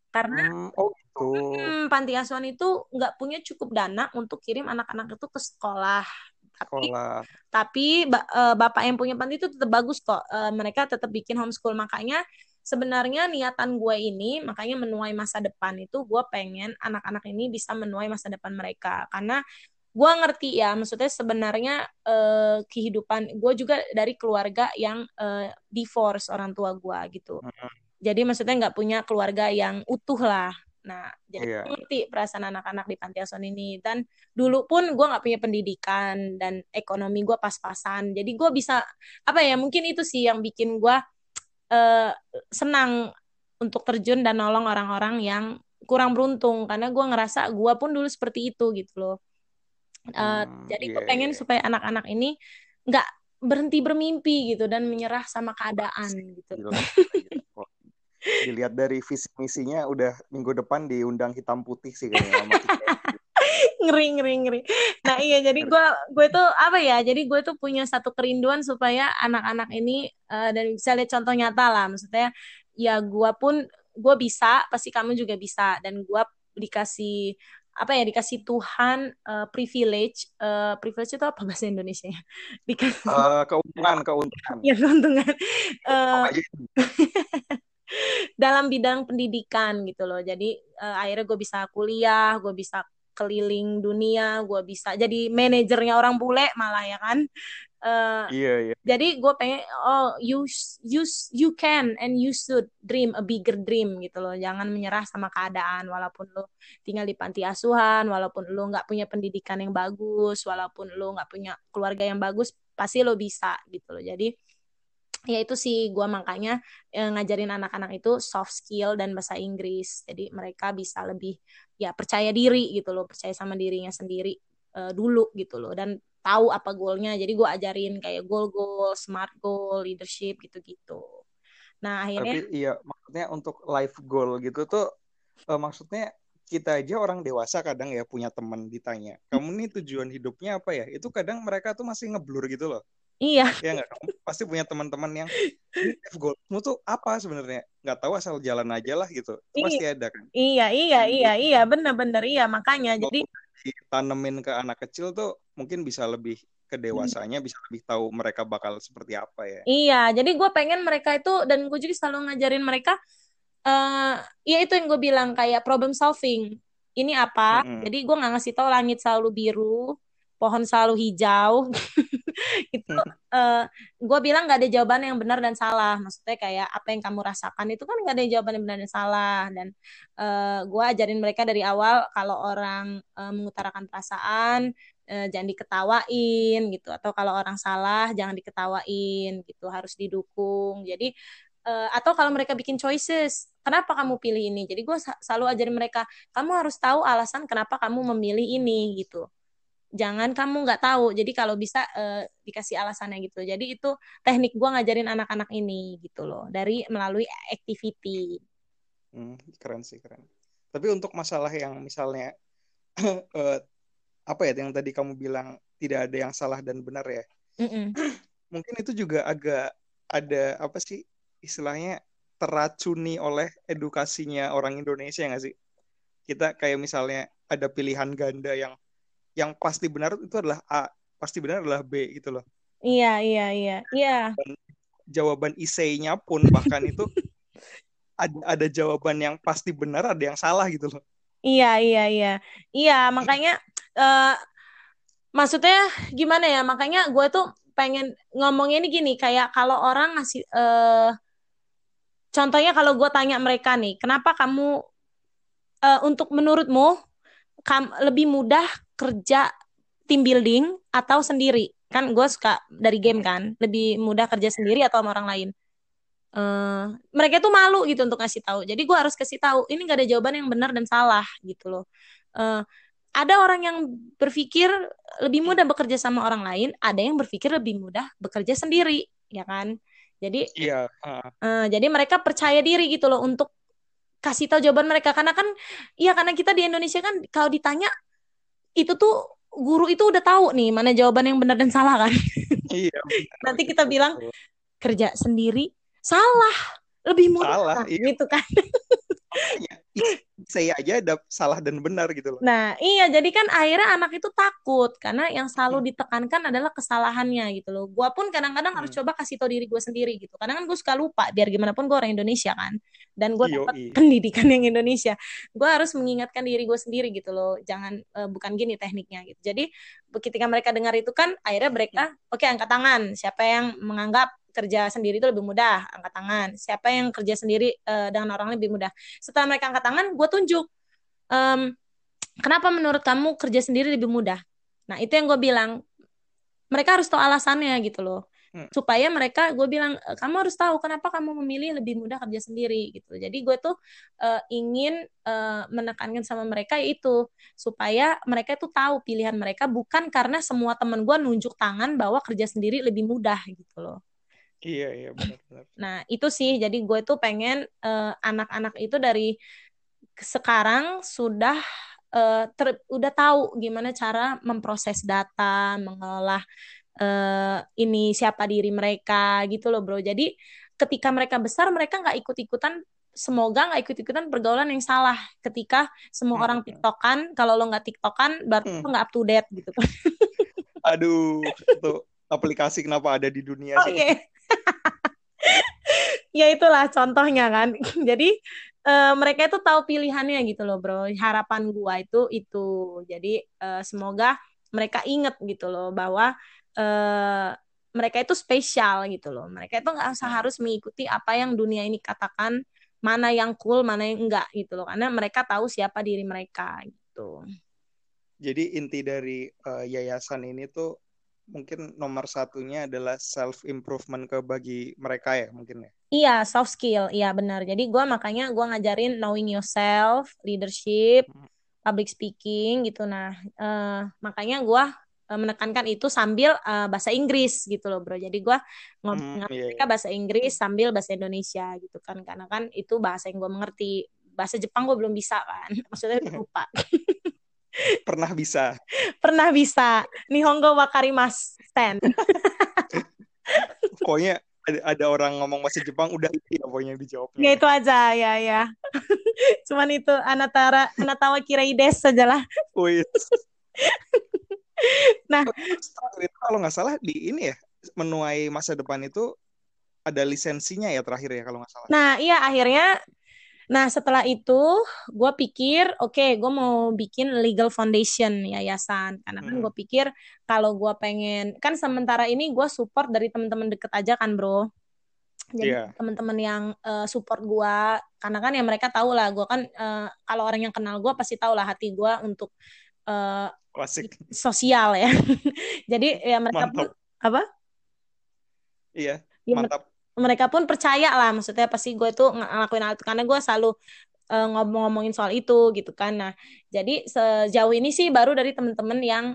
Speaker 2: Karena
Speaker 1: hmm, oh gitu.
Speaker 2: Hmm, panti asuhan itu nggak punya cukup dana untuk kirim anak-anak itu ke sekolah. Tapi, sekolah. tapi eh, bapak yang punya panti itu tetap bagus kok. Eh, mereka tetap bikin homeschool makanya sebenarnya niatan gue ini makanya menuai masa depan itu gue pengen anak-anak ini bisa menuai masa depan mereka karena gue ngerti ya maksudnya sebenarnya eh, kehidupan gue juga dari keluarga yang eh, divorce orang tua gue gitu jadi maksudnya nggak punya keluarga yang utuh lah nah jadi yeah. ngerti perasaan anak-anak di panti asuhan ini dan dulu pun gue nggak punya pendidikan dan ekonomi gue pas-pasan jadi gue bisa apa ya mungkin itu sih yang bikin gue uh, senang untuk terjun dan nolong orang-orang yang kurang beruntung karena gue ngerasa gue pun dulu seperti itu gitu loh. Uh, hmm, jadi gue yeah, pengen yeah. supaya anak-anak ini nggak berhenti bermimpi gitu dan menyerah sama keadaan gitu. Gila,
Speaker 1: gila. Dilihat dari visi misinya udah minggu depan diundang hitam putih sih kayaknya
Speaker 2: ngeri ngeri ngeri. Nah iya jadi gue gue tuh apa ya jadi gue tuh punya satu kerinduan supaya anak-anak ini uh, dan bisa lihat contoh nyata lah maksudnya ya gue pun gue bisa pasti kamu juga bisa dan gue dikasih apa ya dikasih Tuhan uh, privilege uh, privilege itu apa bahasa Indonesia ya?
Speaker 1: Dikasih uh, keuntungan keuntungan.
Speaker 2: Ya keuntungan. Uh, dalam bidang pendidikan gitu loh. Jadi uh, akhirnya gue bisa kuliah gue bisa keliling dunia gue bisa jadi manajernya orang bule malah ya kan? Uh,
Speaker 1: iya iya.
Speaker 2: jadi gue pengen oh you you you can and you should dream a bigger dream gitu loh. Jangan menyerah sama keadaan. Walaupun lo tinggal di panti asuhan walaupun lo nggak punya pendidikan yang bagus walaupun lo nggak punya keluarga yang bagus pasti lo bisa gitu loh. Jadi ya itu sih gue makanya eh, ngajarin anak-anak itu soft skill dan bahasa Inggris. Jadi mereka bisa lebih ya percaya diri gitu loh percaya sama dirinya sendiri uh, dulu gitu loh dan tahu apa goalnya. Jadi gue ajarin kayak goal goal smart goal leadership gitu-gitu. Nah akhirnya
Speaker 1: tapi iya maksudnya untuk life goal gitu tuh uh, maksudnya kita aja orang dewasa kadang ya punya teman ditanya kamu nih tujuan hidupnya apa ya? Itu kadang mereka tuh masih ngeblur gitu loh
Speaker 2: Iya.
Speaker 1: Iya nggak? Kamu pasti punya teman-teman yang goalmu tuh apa sebenarnya? Nggak tahu asal jalan aja lah gitu. Iya. Pasti ada kan?
Speaker 2: Iya, iya, iya, iya, benar-benar iya. Makanya Kalau jadi
Speaker 1: ditanemin ke anak kecil tuh mungkin bisa lebih ke dewasanya bisa lebih tahu mereka bakal seperti apa ya.
Speaker 2: Iya, jadi gue pengen mereka itu dan gue juga selalu ngajarin mereka uh, ya itu yang gue bilang kayak problem solving. Ini apa? Mm -hmm. Jadi gue nggak ngasih tahu langit selalu biru, pohon selalu hijau itu uh, hmm. eh, gue bilang nggak ada jawaban yang benar dan salah. Maksudnya kayak apa yang kamu rasakan itu kan nggak ada jawaban yang benar dan salah. Dan uh, eh, gue ajarin mereka dari awal kalau orang uh, mengutarakan perasaan uh, jangan diketawain gitu. Atau kalau orang salah jangan diketawain gitu. Harus didukung. Jadi uh, atau kalau mereka bikin choices kenapa kamu pilih ini? Jadi gue selalu ajarin mereka kamu harus tahu alasan kenapa kamu memilih ini gitu jangan kamu nggak tahu jadi kalau bisa uh, dikasih alasannya gitu jadi itu teknik gue ngajarin anak-anak ini gitu loh dari melalui activity
Speaker 1: hmm, keren sih keren tapi untuk masalah yang misalnya uh, apa ya yang tadi kamu bilang tidak ada yang salah dan benar ya.
Speaker 2: Mm-mm.
Speaker 1: Mungkin itu juga agak ada apa sih istilahnya teracuni oleh edukasinya orang Indonesia nggak sih? Kita kayak misalnya ada pilihan ganda yang yang pasti benar itu adalah A, pasti benar adalah B gitu loh.
Speaker 2: Iya, iya, iya. Iya.
Speaker 1: Jawaban isainya pun bahkan itu ada ada jawaban yang pasti benar, ada yang salah gitu loh.
Speaker 2: Iya, iya, iya. Iya, makanya eh maksudnya gimana ya? Makanya gue tuh pengen ngomongnya ini gini, kayak kalau orang ngasih eh contohnya kalau gue tanya mereka nih, kenapa kamu eh, untuk menurutmu kam lebih mudah kerja team building atau sendiri? Kan gue suka dari game kan, lebih mudah kerja sendiri atau sama orang lain? eh mereka tuh malu gitu untuk ngasih tahu. Jadi gue harus kasih tahu. Ini gak ada jawaban yang benar dan salah gitu loh. Eh ada orang yang berpikir lebih mudah bekerja sama orang lain, ada yang berpikir lebih mudah bekerja sendiri, ya kan? Jadi
Speaker 1: Iya, ah,
Speaker 2: eh, jadi mereka percaya diri gitu loh untuk kasih tahu jawaban mereka karena kan iya karena kita di Indonesia kan kalau ditanya itu tuh guru itu udah tahu nih mana jawaban yang benar dan salah kan.
Speaker 1: iya.
Speaker 2: Nanti kita bilang kerja sendiri salah, lebih
Speaker 1: Salah,
Speaker 2: mudah
Speaker 1: iya.
Speaker 2: gitu kan.
Speaker 1: Makanya, saya aja ada salah dan benar gitu loh.
Speaker 2: Nah, iya, jadi kan akhirnya anak itu takut karena yang selalu ditekankan adalah kesalahannya gitu loh. Gua pun kadang-kadang harus
Speaker 1: Hmm.
Speaker 2: coba kasih tahu diri gue sendiri gitu. Kadang kan gue suka lupa, biar gimana pun gue orang Indonesia kan, dan gue dapat
Speaker 1: Yoi.
Speaker 2: pendidikan yang Indonesia. Gue harus mengingatkan diri gue sendiri gitu loh. Jangan eh, bukan gini tekniknya gitu. Jadi ketika mereka dengar itu kan, akhirnya mereka oke angkat tangan. Siapa yang menganggap kerja sendiri itu lebih mudah, angkat tangan. Siapa yang kerja sendiri eh, dengan orang lebih mudah. Setelah mereka angkat tangan, gue tunjuk. Em, kenapa menurut kamu kerja sendiri lebih mudah? Nah, itu yang gue bilang. Mereka harus tahu alasannya gitu loh.
Speaker 1: Hmm.
Speaker 2: Supaya mereka, gue bilang, "E, kamu harus tahu kenapa kamu memilih lebih mudah kerja sendiri gitu. Jadi gue tuh eh, ingin eh, menekankan sama mereka itu supaya mereka tuh tahu pilihan mereka bukan karena semua temen gue nunjuk tangan bahwa kerja sendiri lebih mudah gitu loh.
Speaker 1: Iya, iya benar-benar.
Speaker 2: Nah, itu sih. Jadi gue tuh pengen eh, anak-anak itu dari sekarang sudah eh, ter- udah tahu gimana cara memproses data, mengolah eh, ini siapa diri mereka gitu loh, Bro. Jadi ketika mereka besar mereka nggak ikut-ikutan semoga nggak ikut-ikutan pergaulan yang salah ketika semua
Speaker 1: Hmm.
Speaker 2: orang tiktokan kalau lo nggak tiktokan berarti
Speaker 1: Hmm.
Speaker 2: lo nggak up to date gitu kan
Speaker 1: Aduh, itu aplikasi kenapa ada di dunia sih?
Speaker 2: ya itulah contohnya kan. Jadi eh, mereka itu tahu pilihannya gitu loh, Bro. Harapan gua itu itu. Jadi eh, semoga mereka inget gitu loh bahwa eh, mereka itu spesial gitu loh. Mereka itu nggak usah harus mengikuti apa yang dunia ini katakan, mana yang cool, mana yang enggak gitu loh. Karena mereka tahu siapa diri mereka gitu.
Speaker 1: Jadi inti dari eh, yayasan ini tuh mungkin nomor satunya adalah self improvement ke bagi mereka ya mungkin ya.
Speaker 2: Iya, soft skill. Iya, benar. Jadi gua makanya gua ngajarin knowing yourself, leadership,
Speaker 1: Hmm.
Speaker 2: public speaking gitu. Nah, eh, makanya gua eh, menekankan itu sambil eh, bahasa Inggris gitu loh, Bro. Jadi gua ngomong
Speaker 1: Hmm, iya,
Speaker 2: mereka bahasa Inggris sambil bahasa Indonesia gitu kan. Karena kan itu bahasa yang gua mengerti. Bahasa Jepang gua belum bisa kan. Maksudnya lupa.
Speaker 1: Pernah bisa.
Speaker 2: Pernah bisa. Nihongo wakarimasu.
Speaker 1: Pokoknya ada, ada orang ngomong bahasa Jepang udah itu ya pokoknya dijawabnya.
Speaker 2: Ya itu aja ya ya. Cuman itu anatara anatawa kirai des saja lah.
Speaker 1: Wih.
Speaker 2: Nah.
Speaker 1: Itu kalau nggak salah di ini ya menuai masa depan itu ada lisensinya ya terakhir ya kalau nggak salah.
Speaker 2: Nah, iya akhirnya Nah, setelah itu gue pikir, oke, gue mau bikin legal foundation yayasan. Karena kan
Speaker 1: Hmm.
Speaker 2: gue pikir kalau gue pengen, kan sementara ini gue support dari teman-teman deket aja kan, bro. Jadi
Speaker 1: Iya.
Speaker 2: teman-teman yang eh, support gue, karena kan ya mereka tahu lah, gue kan eh, kalau orang yang kenal gue pasti tahu lah hati gue untuk
Speaker 1: Klasik.
Speaker 2: sosial ya. Jadi ya mereka pun apa?
Speaker 1: Iya,
Speaker 2: Ya,
Speaker 1: mantap.
Speaker 2: Mereka pun percaya lah maksudnya pasti gue tuh ng- ngelakuin hal itu. Karena gue selalu eh, ngomong-ngomongin soal itu gitu kan. Nah jadi sejauh ini sih baru dari temen-temen yang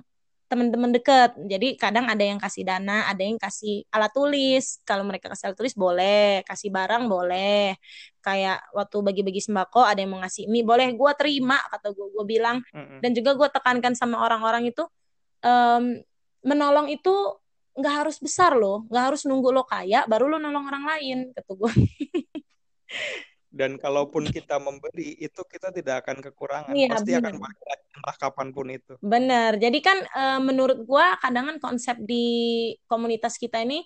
Speaker 2: temen-temen deket. Jadi kadang ada yang kasih dana ada yang kasih alat tulis. Kalau mereka kasih alat tulis boleh. Kasih barang boleh. Kayak waktu bagi-bagi sembako ada yang mau ngasih mie boleh gue terima kata gue. Gue bilang.
Speaker 1: Mm-mm.
Speaker 2: dan juga gue tekankan sama orang-orang itu em, menolong itu nggak harus besar loh, nggak harus nunggu lo kaya baru lo nolong orang lain, kata gue.
Speaker 1: Dan kalaupun kita memberi itu kita tidak akan kekurangan, iya, pasti bener. akan balik entah kapan pun itu.
Speaker 2: Benar. Jadi kan e, menurut gue kadang konsep di komunitas kita ini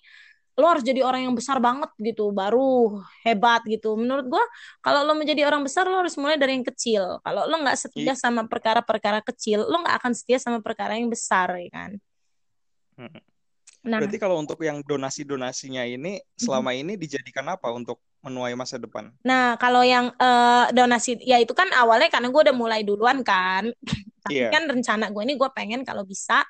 Speaker 2: lo harus jadi orang yang besar banget gitu baru hebat gitu menurut gue kalau lo menjadi orang besar lo harus mulai dari yang kecil kalau lo nggak setia iya. sama perkara-perkara kecil lo nggak akan setia sama perkara yang besar ya kan
Speaker 1: nah. Berarti kalau untuk yang donasi-donasinya ini selama ini dijadikan apa untuk menuai masa depan?
Speaker 2: Nah kalau yang uh, donasi ya itu kan awalnya karena gue udah mulai duluan kan. Tapi yeah. kan rencana gue ini gue pengen kalau bisa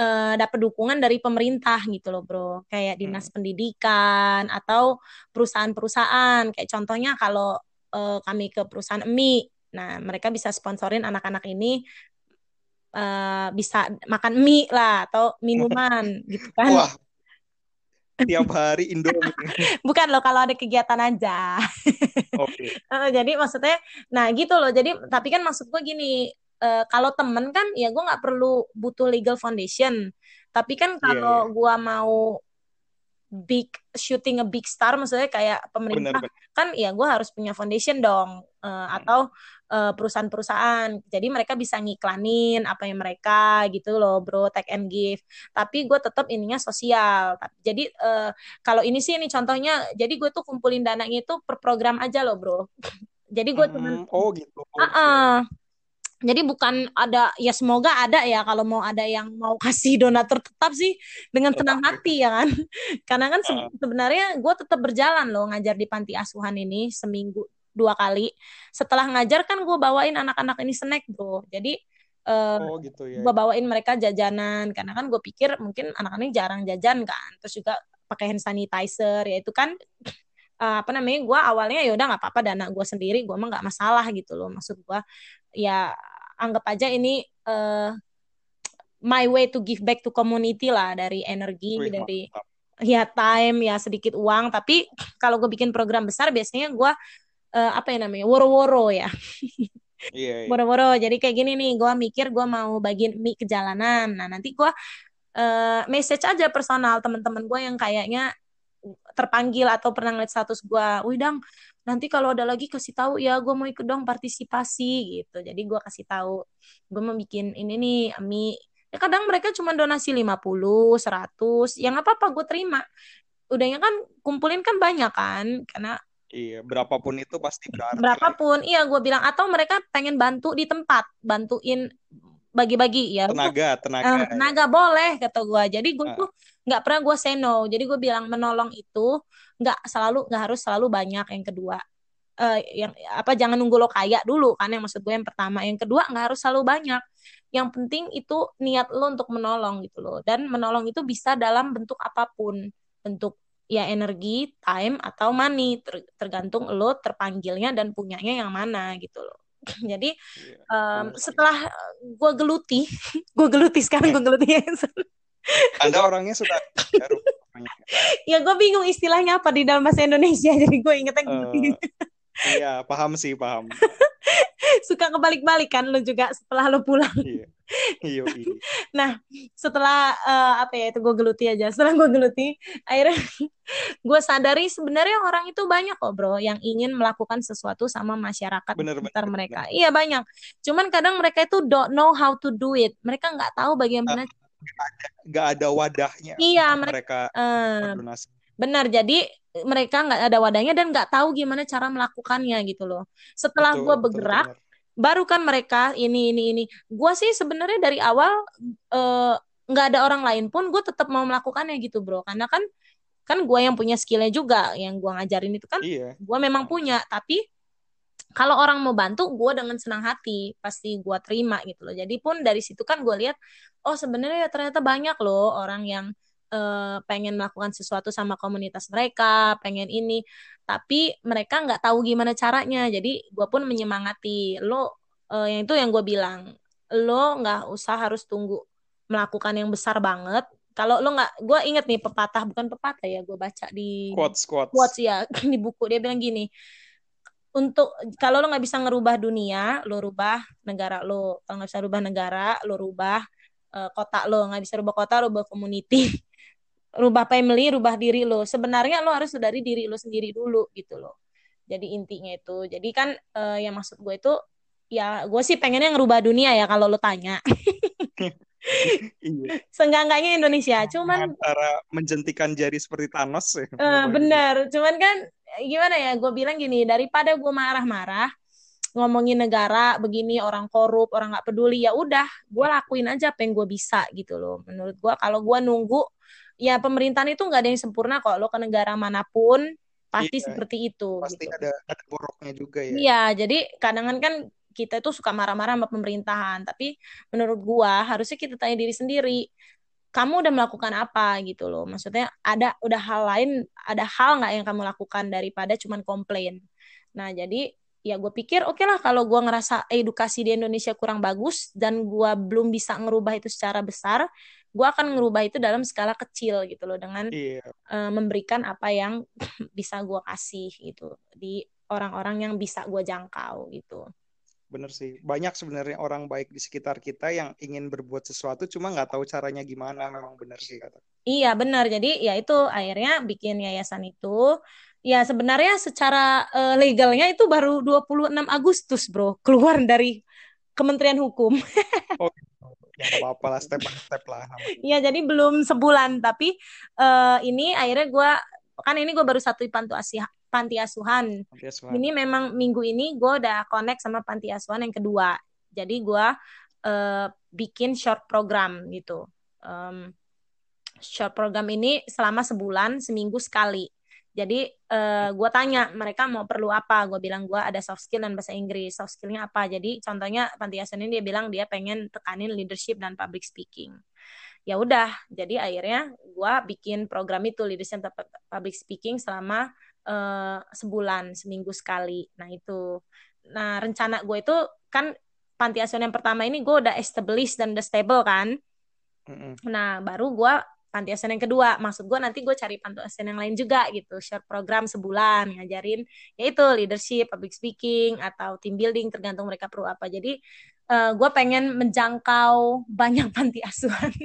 Speaker 2: uh, dapat dukungan dari pemerintah gitu loh bro. Kayak dinas hmm. pendidikan atau perusahaan-perusahaan. Kayak contohnya kalau uh, kami ke perusahaan mie nah mereka bisa sponsorin anak-anak ini uh, bisa makan mie lah atau minuman gitu kan
Speaker 1: wah tiap hari Indomie.
Speaker 2: Bukan loh kalau ada kegiatan aja. Oke. Okay. jadi maksudnya, nah gitu loh. Jadi tapi kan maksud gue gini, uh, kalau temen kan ya gue nggak perlu butuh legal foundation tapi kan iya, kalau yeah, yeah. gue mau big shooting a big star maksudnya kayak pemerintah bener, bener. kan ya gue harus punya foundation dong uh, atau uh, perusahaan-perusahaan. Jadi mereka bisa ngiklanin apa yang mereka gitu loh bro take and give. Tapi gue tetap ininya sosial. Jadi uh, kalau ini sih ini contohnya jadi gue tuh kumpulin dananya itu per program aja loh bro. Jadi gue hmm, cuman
Speaker 1: oh gitu. Uh
Speaker 2: -uh, jadi bukan ada ya semoga ada ya kalau mau ada yang mau kasih donatur tetap sih dengan tenang hati ya kan. Karena kan se sebenarnya gue tetap berjalan loh ngajar di panti asuhan ini seminggu dua kali. Setelah ngajar kan gue bawain anak-anak ini snack bro. Jadi uh, oh, gitu ya. gue bawain mereka jajanan karena kan gue pikir mungkin anak-anak ini jarang jajan kan. Terus juga pakai hand sanitizer ya itu kan uh, apa namanya gue awalnya ya udah nggak apa-apa dana gue sendiri gue mah nggak masalah gitu loh maksud gue ya anggap aja ini uh, my way to give back to community lah dari energi Wih, dari ya time ya sedikit uang tapi kalau gue bikin program besar biasanya gue uh, apa ya namanya woro-woro ya
Speaker 1: Iya, iya.
Speaker 2: Woro-woro. Jadi kayak gini nih, gue mikir gue mau bagiin mie ke jalanan. Nah nanti gue uh, message aja personal teman-teman gue yang kayaknya terpanggil atau pernah ngeliat status gue, wih dang nanti kalau ada lagi kasih tahu ya gue mau ikut dong partisipasi gitu jadi gue kasih tahu gue mau bikin ini nih Ami ya kadang mereka cuma donasi 50 100 yang apa apa gue terima udahnya kan kumpulin kan banyak kan karena
Speaker 1: Iya, berapapun itu pasti berarti.
Speaker 2: Berapapun, iya gue bilang atau mereka pengen bantu di tempat, bantuin bagi-bagi ya.
Speaker 1: Tenaga, tenaga.
Speaker 2: Uh, tenaga ya. boleh kata gue. Jadi gue uh. tuh nggak pernah gue say no. Jadi gue bilang menolong itu nggak selalu nggak harus selalu banyak yang kedua uh, yang apa jangan nunggu lo kaya dulu kan yang maksud gue yang pertama yang kedua nggak harus selalu banyak yang penting itu niat lo untuk menolong gitu loh dan menolong itu bisa dalam bentuk apa pun bentuk ya energi time atau money. Ter tergantung lo terpanggilnya dan punyanya yang mana gitu loh. Jadi um, setelah gue geluti gue geluti sekarang gue geluti
Speaker 1: anda orangnya suka
Speaker 2: ya gue bingung istilahnya apa di dalam bahasa Indonesia jadi gue ingetnya uh,
Speaker 1: iya paham sih paham
Speaker 2: suka kebalik-balik kan lu juga setelah lu pulang
Speaker 1: iya. Iya, iya.
Speaker 2: nah setelah uh, apa ya itu gue geluti aja setelah gue geluti akhirnya gue sadari sebenarnya orang itu banyak kok bro yang ingin melakukan sesuatu sama masyarakat bener, sekitar bener, mereka bener. iya banyak cuman kadang mereka itu don't know how to do it mereka nggak tahu bagaimana uh
Speaker 1: nggak ada, wadahnya
Speaker 2: iya mereka uh, benar jadi mereka nggak ada wadahnya dan nggak tahu gimana cara melakukannya gitu loh. Setelah gue bergerak betul, baru kan mereka ini ini ini. Gue sih sebenarnya dari awal uh, nggak ada orang lain pun gue tetap mau melakukannya gitu bro. Karena kan kan gue yang punya skillnya juga yang gue ngajarin itu kan iya. gue memang punya. Tapi kalau orang mau bantu gue dengan senang hati pasti gue terima gitu loh. Jadi pun dari situ kan gue lihat oh sebenarnya ya ternyata banyak loh orang yang uh, pengen melakukan sesuatu sama komunitas mereka pengen ini. Tapi mereka nggak tahu gimana caranya. Jadi gue pun menyemangati lo uh, yang itu yang gue bilang lo nggak usah harus tunggu melakukan yang besar banget. Kalau lo nggak gue inget nih pepatah bukan pepatah ya gue baca di
Speaker 1: quotes quotes.
Speaker 2: quotes ya di buku. Dia bilang gini untuk kalau lo nggak bisa ngerubah dunia, lo rubah negara lo. Kalau nggak bisa rubah negara, lo rubah uh, kota lo. Nggak bisa rubah kota rubah community rubah family rubah diri lo. Sebenarnya lo harus dari diri lo sendiri dulu gitu loh. Jadi intinya itu. Jadi kan uh, yang maksud gue itu ya gue sih pengennya ngerubah dunia ya kalau lo tanya. Iya. Seenggak-enggaknya Indonesia, cuman
Speaker 1: antara menjentikan jari seperti Thanos
Speaker 2: ya. Uh, bener, cuman kan gimana ya? Gue bilang gini, daripada gue marah-marah, ngomongin negara begini orang korup orang nggak peduli ya udah gue lakuin aja apa yang gue bisa gitu loh. Menurut gue kalau gue nunggu ya pemerintahan itu nggak ada yang sempurna kok. Lo ke negara mana pun pasti iya, seperti itu
Speaker 1: pasti gitu. ada ada boroknya juga ya.
Speaker 2: Iya jadi kadang kan kita itu suka marah-marah sama pemerintahan. Tapi menurut gue harusnya kita tanya diri sendiri kamu udah melakukan apa? gitu loh. Maksudnya ada udah hal lain ada hal nggak yang kamu lakukan daripada cuman komplain? Nah jadi ya gue pikir oke okay lah kalau gue ngerasa edukasi di Indonesia kurang bagus dan gue belum bisa ngerubah itu secara besar gue akan ngerubah itu dalam skala kecil gitu loh dengan yeah. Iya. uh, memberikan apa yang bisa gue kasih gitu di orang-orang yang bisa gue jangkau gitu
Speaker 1: bener sih banyak sebenarnya orang baik di sekitar kita yang ingin berbuat sesuatu cuma nggak tahu caranya gimana memang bener sih kata
Speaker 2: iya benar jadi ya itu akhirnya bikin yayasan itu ya sebenarnya secara uh, legalnya itu baru 26 Agustus, Bro, keluar dari Kementerian Hukum.
Speaker 1: oh, ya apa-apa lah, step by step lah.
Speaker 2: Iya, jadi belum sebulan, tapi uh, ini akhirnya gue, kan ini gue baru satu panti asuhan. Panti asuhan. Ini memang minggu ini gue udah connect sama panti asuhan yang kedua. Jadi gue uh, bikin short program gitu. Um, short program ini selama sebulan, seminggu sekali jadi uh, eh, gue tanya mereka mau perlu apa, gue bilang gue ada soft skill dan bahasa Inggris. Soft skillnya apa? Jadi contohnya Panti Asuhan ini dia bilang dia pengen tekanin leadership dan public speaking. Ya udah, jadi akhirnya gue bikin program itu leadership dan public speaking selama uh, sebulan, seminggu sekali. Nah itu, nah rencana gue itu kan Panti Asuhan yang pertama ini gue udah established dan udah stable kan. Nah baru gue panti asuhan yang kedua. Maksud gue nanti gue cari panti asuhan yang lain juga gitu. Short program sebulan ngajarin yaitu leadership public speaking atau team building tergantung mereka perlu apa. Jadi uh, gue pengen menjangkau banyak panti asuhan.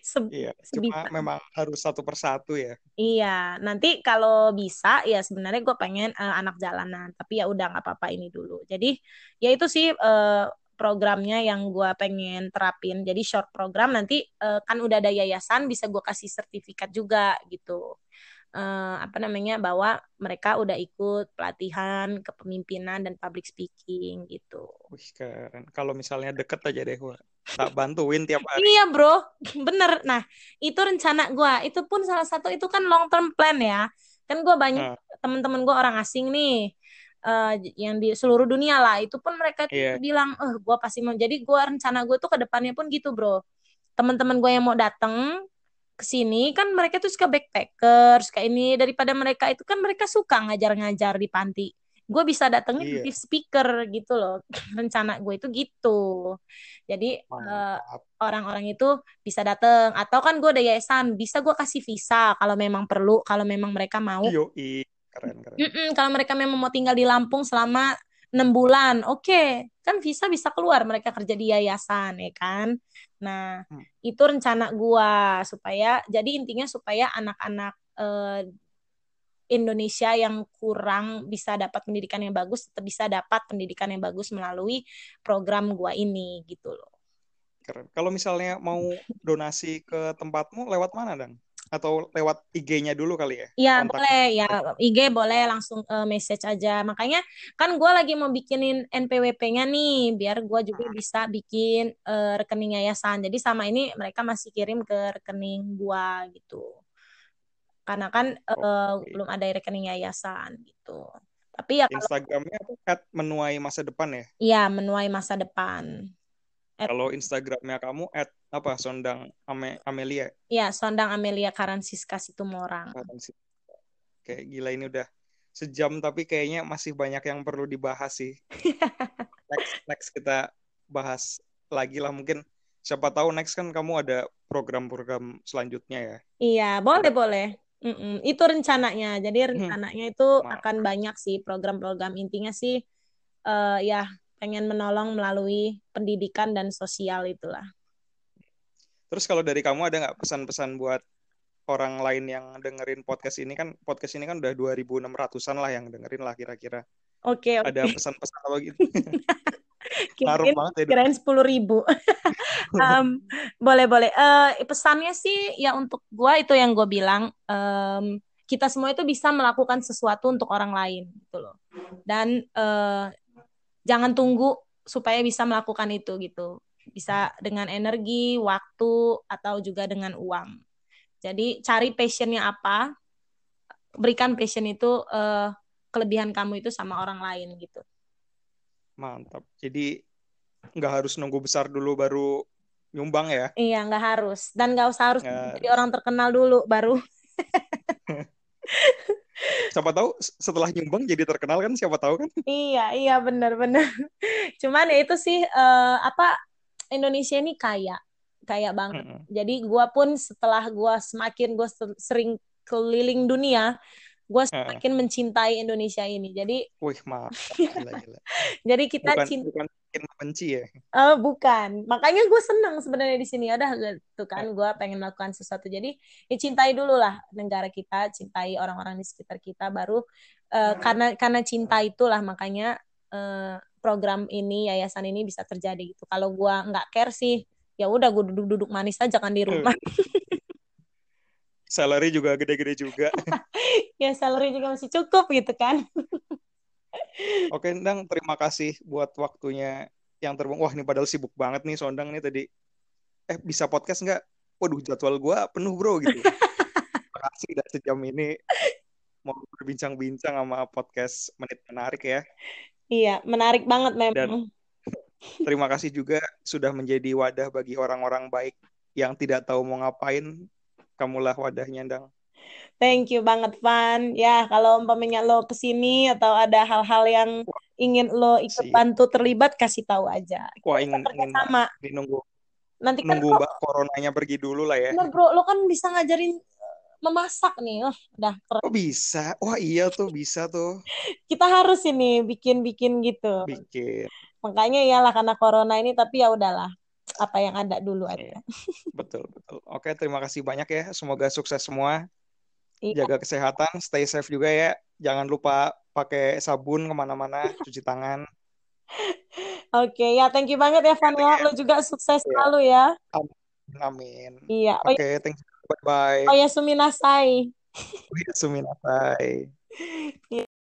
Speaker 1: Se iya, cuma memang harus satu persatu ya.
Speaker 2: Iya, nanti kalau bisa ya sebenarnya gue pengen uh, anak jalanan, tapi ya udah nggak apa-apa ini dulu. Jadi ya itu sih uh, programnya yang gue pengen terapin. Jadi short program nanti uh, kan udah ada yayasan bisa gue kasih sertifikat juga gitu. Uh, apa namanya bahwa mereka udah ikut pelatihan kepemimpinan dan public speaking gitu.
Speaker 1: Wih keren. Kalau misalnya deket aja deh gue tak bantuin tiap hari.
Speaker 2: iya bro, bener. Nah itu rencana gue. Itu pun salah satu itu kan long term plan ya. Kan gue banyak uh. temen-temen gue orang asing nih uh, yang di seluruh dunia lah. Itu pun mereka yeah. bilang eh gue pasti mau jadi gue rencana gue tuh ke depannya pun gitu bro. Teman-teman gue yang mau datang ke sini kan mereka tuh suka backpackers kayak ini. Daripada mereka itu kan mereka suka ngajar-ngajar di panti. Gue bisa datangnya yeah. di speaker gitu loh. Rencana gue itu gitu. Jadi uh, orang-orang itu bisa datang atau kan gue ada yayasan bisa gue kasih visa kalau memang perlu kalau memang mereka mau.
Speaker 1: Yoi keren keren. Mm
Speaker 2: -mm, kalau mereka memang mau tinggal di Lampung selama enam bulan, oke, okay. kan visa bisa keluar mereka kerja di yayasan, ya kan? Nah, hmm. itu rencana gua supaya jadi intinya supaya anak-anak eh, Indonesia yang kurang bisa dapat pendidikan yang bagus tetap bisa dapat pendidikan yang bagus melalui program gua ini gitu loh.
Speaker 1: Keren. Kalau misalnya mau donasi ke tempatmu lewat mana, Dang? Atau lewat IG-nya dulu kali ya?
Speaker 2: Iya boleh ya IG boleh langsung uh, message aja. Makanya kan gue lagi mau bikinin NPWP-nya nih biar gue juga bisa bikin uh, rekening yayasan. Jadi sama ini mereka masih kirim ke rekening gue gitu. Karena kan uh, okay. belum ada rekening yayasan gitu. Tapi ya
Speaker 1: kalau, Instagramnya at menuai masa depan ya?
Speaker 2: Iya menuai masa depan.
Speaker 1: Kalau Instagramnya kamu at apa Sondang Ame Amelia?
Speaker 2: Iya Sondang Amelia Karansiska Situmorang.
Speaker 1: Kayak gila ini udah sejam tapi kayaknya masih banyak yang perlu dibahas sih. next next kita bahas lagi lah mungkin siapa tahu next kan kamu ada program-program selanjutnya ya.
Speaker 2: Iya boleh boleh. Mm-mm. Itu rencananya. Jadi hmm. rencananya itu akan banyak sih program-program intinya sih uh, ya pengen menolong melalui pendidikan dan sosial itulah.
Speaker 1: Terus kalau dari kamu ada nggak pesan-pesan buat orang lain yang dengerin podcast ini kan podcast ini kan udah 2600-an lah yang dengerin lah kira-kira.
Speaker 2: Oke, oke.
Speaker 1: Ada pesan-pesan apa gitu?
Speaker 2: Kirain,
Speaker 1: banget ya.
Speaker 2: Kirain sepuluh ribu. Em, boleh boleh. Eh, pesannya sih ya untuk gua itu yang gue bilang. em, kita semua itu bisa melakukan sesuatu untuk orang lain gitu loh. Dan eh, jangan tunggu supaya bisa melakukan itu gitu. Bisa dengan energi, waktu, atau juga dengan uang. Jadi cari passionnya apa, berikan passion itu eh, kelebihan kamu itu sama orang lain gitu.
Speaker 1: Mantap. Jadi nggak harus nunggu besar dulu baru nyumbang ya.
Speaker 2: Iya, nggak harus. Dan nggak usah harus jadi orang terkenal dulu baru.
Speaker 1: Siapa tahu setelah nyumbang jadi terkenal kan siapa tahu kan.
Speaker 2: Iya, iya benar-benar. Cuman ya itu sih eh, apa Indonesia ini kaya, kaya banget.
Speaker 1: Mm-mm.
Speaker 2: Jadi gua pun setelah gua semakin gua ser- sering keliling dunia,
Speaker 1: Heeh.
Speaker 2: semakin mencintai Indonesia ini. Jadi
Speaker 1: Wih, mantap. Gila, gila.
Speaker 2: jadi kita
Speaker 1: Bukan
Speaker 2: cinta
Speaker 1: bukan bikin membenci ya.
Speaker 2: Eh, bukan. Makanya gue seneng sebenarnya di sini. Ada gitu kan, gue pengen melakukan sesuatu. Jadi ya cintai dulu lah negara kita, cintai orang-orang di sekitar kita. Baru eh, karena karena cinta itulah makanya eh, program ini, yayasan ini bisa terjadi gitu. Kalau gue nggak care sih, ya udah gue duduk-duduk manis aja kan di rumah.
Speaker 1: Salary juga gede-gede juga.
Speaker 2: ya salary juga masih cukup gitu kan.
Speaker 1: Oke, Ndang, terima kasih buat waktunya yang terbang. Wah, ini padahal sibuk banget nih Sondang nih tadi. Eh, bisa podcast nggak? Waduh, jadwal gua penuh bro gitu. Terima kasih udah sejam ini mau berbincang-bincang sama podcast Menit Menarik ya.
Speaker 2: Iya, menarik banget
Speaker 1: Dan
Speaker 2: memang.
Speaker 1: terima kasih juga sudah menjadi wadah bagi orang-orang baik yang tidak tahu mau ngapain. Kamulah wadahnya, Ndang.
Speaker 2: Thank you banget, Van. Ya, kalau umpamanya lo ke sini atau ada hal-hal yang ingin lo ikut
Speaker 1: Si,
Speaker 2: bantu terlibat, kasih tahu aja.
Speaker 1: wah
Speaker 2: Kita
Speaker 1: ingin
Speaker 2: kerja
Speaker 1: ingin
Speaker 2: sama.
Speaker 1: nunggu
Speaker 2: Nanti kan
Speaker 1: nunggu
Speaker 2: lo,
Speaker 1: Mbak Coronanya pergi dulu lah ya.
Speaker 2: bener bro, lo kan bisa ngajarin eh, memasak nih. Oh, udah keren.
Speaker 1: Oh bisa. Wah iya tuh bisa tuh
Speaker 2: Kita harus ini bikin-bikin gitu.
Speaker 1: bikin.
Speaker 2: Makanya iyalah karena corona ini, tapi ya udahlah. Apa yang ada dulu
Speaker 1: Iya,
Speaker 2: aja.
Speaker 1: betul betul. Oke, terima kasih banyak ya. Semoga sukses semua.
Speaker 2: Iya.
Speaker 1: Jaga kesehatan, stay safe juga ya. Jangan lupa pakai sabun ke mana-mana, cuci tangan.
Speaker 2: Oke, ya thank you banget ya, Van. Ya. Lo juga sukses
Speaker 1: Iya.
Speaker 2: selalu ya.
Speaker 1: Amin.
Speaker 2: Iya. Oh,
Speaker 1: Oke, thank you. Bye bye.
Speaker 2: oh ya, suminasai.
Speaker 1: Suminasai.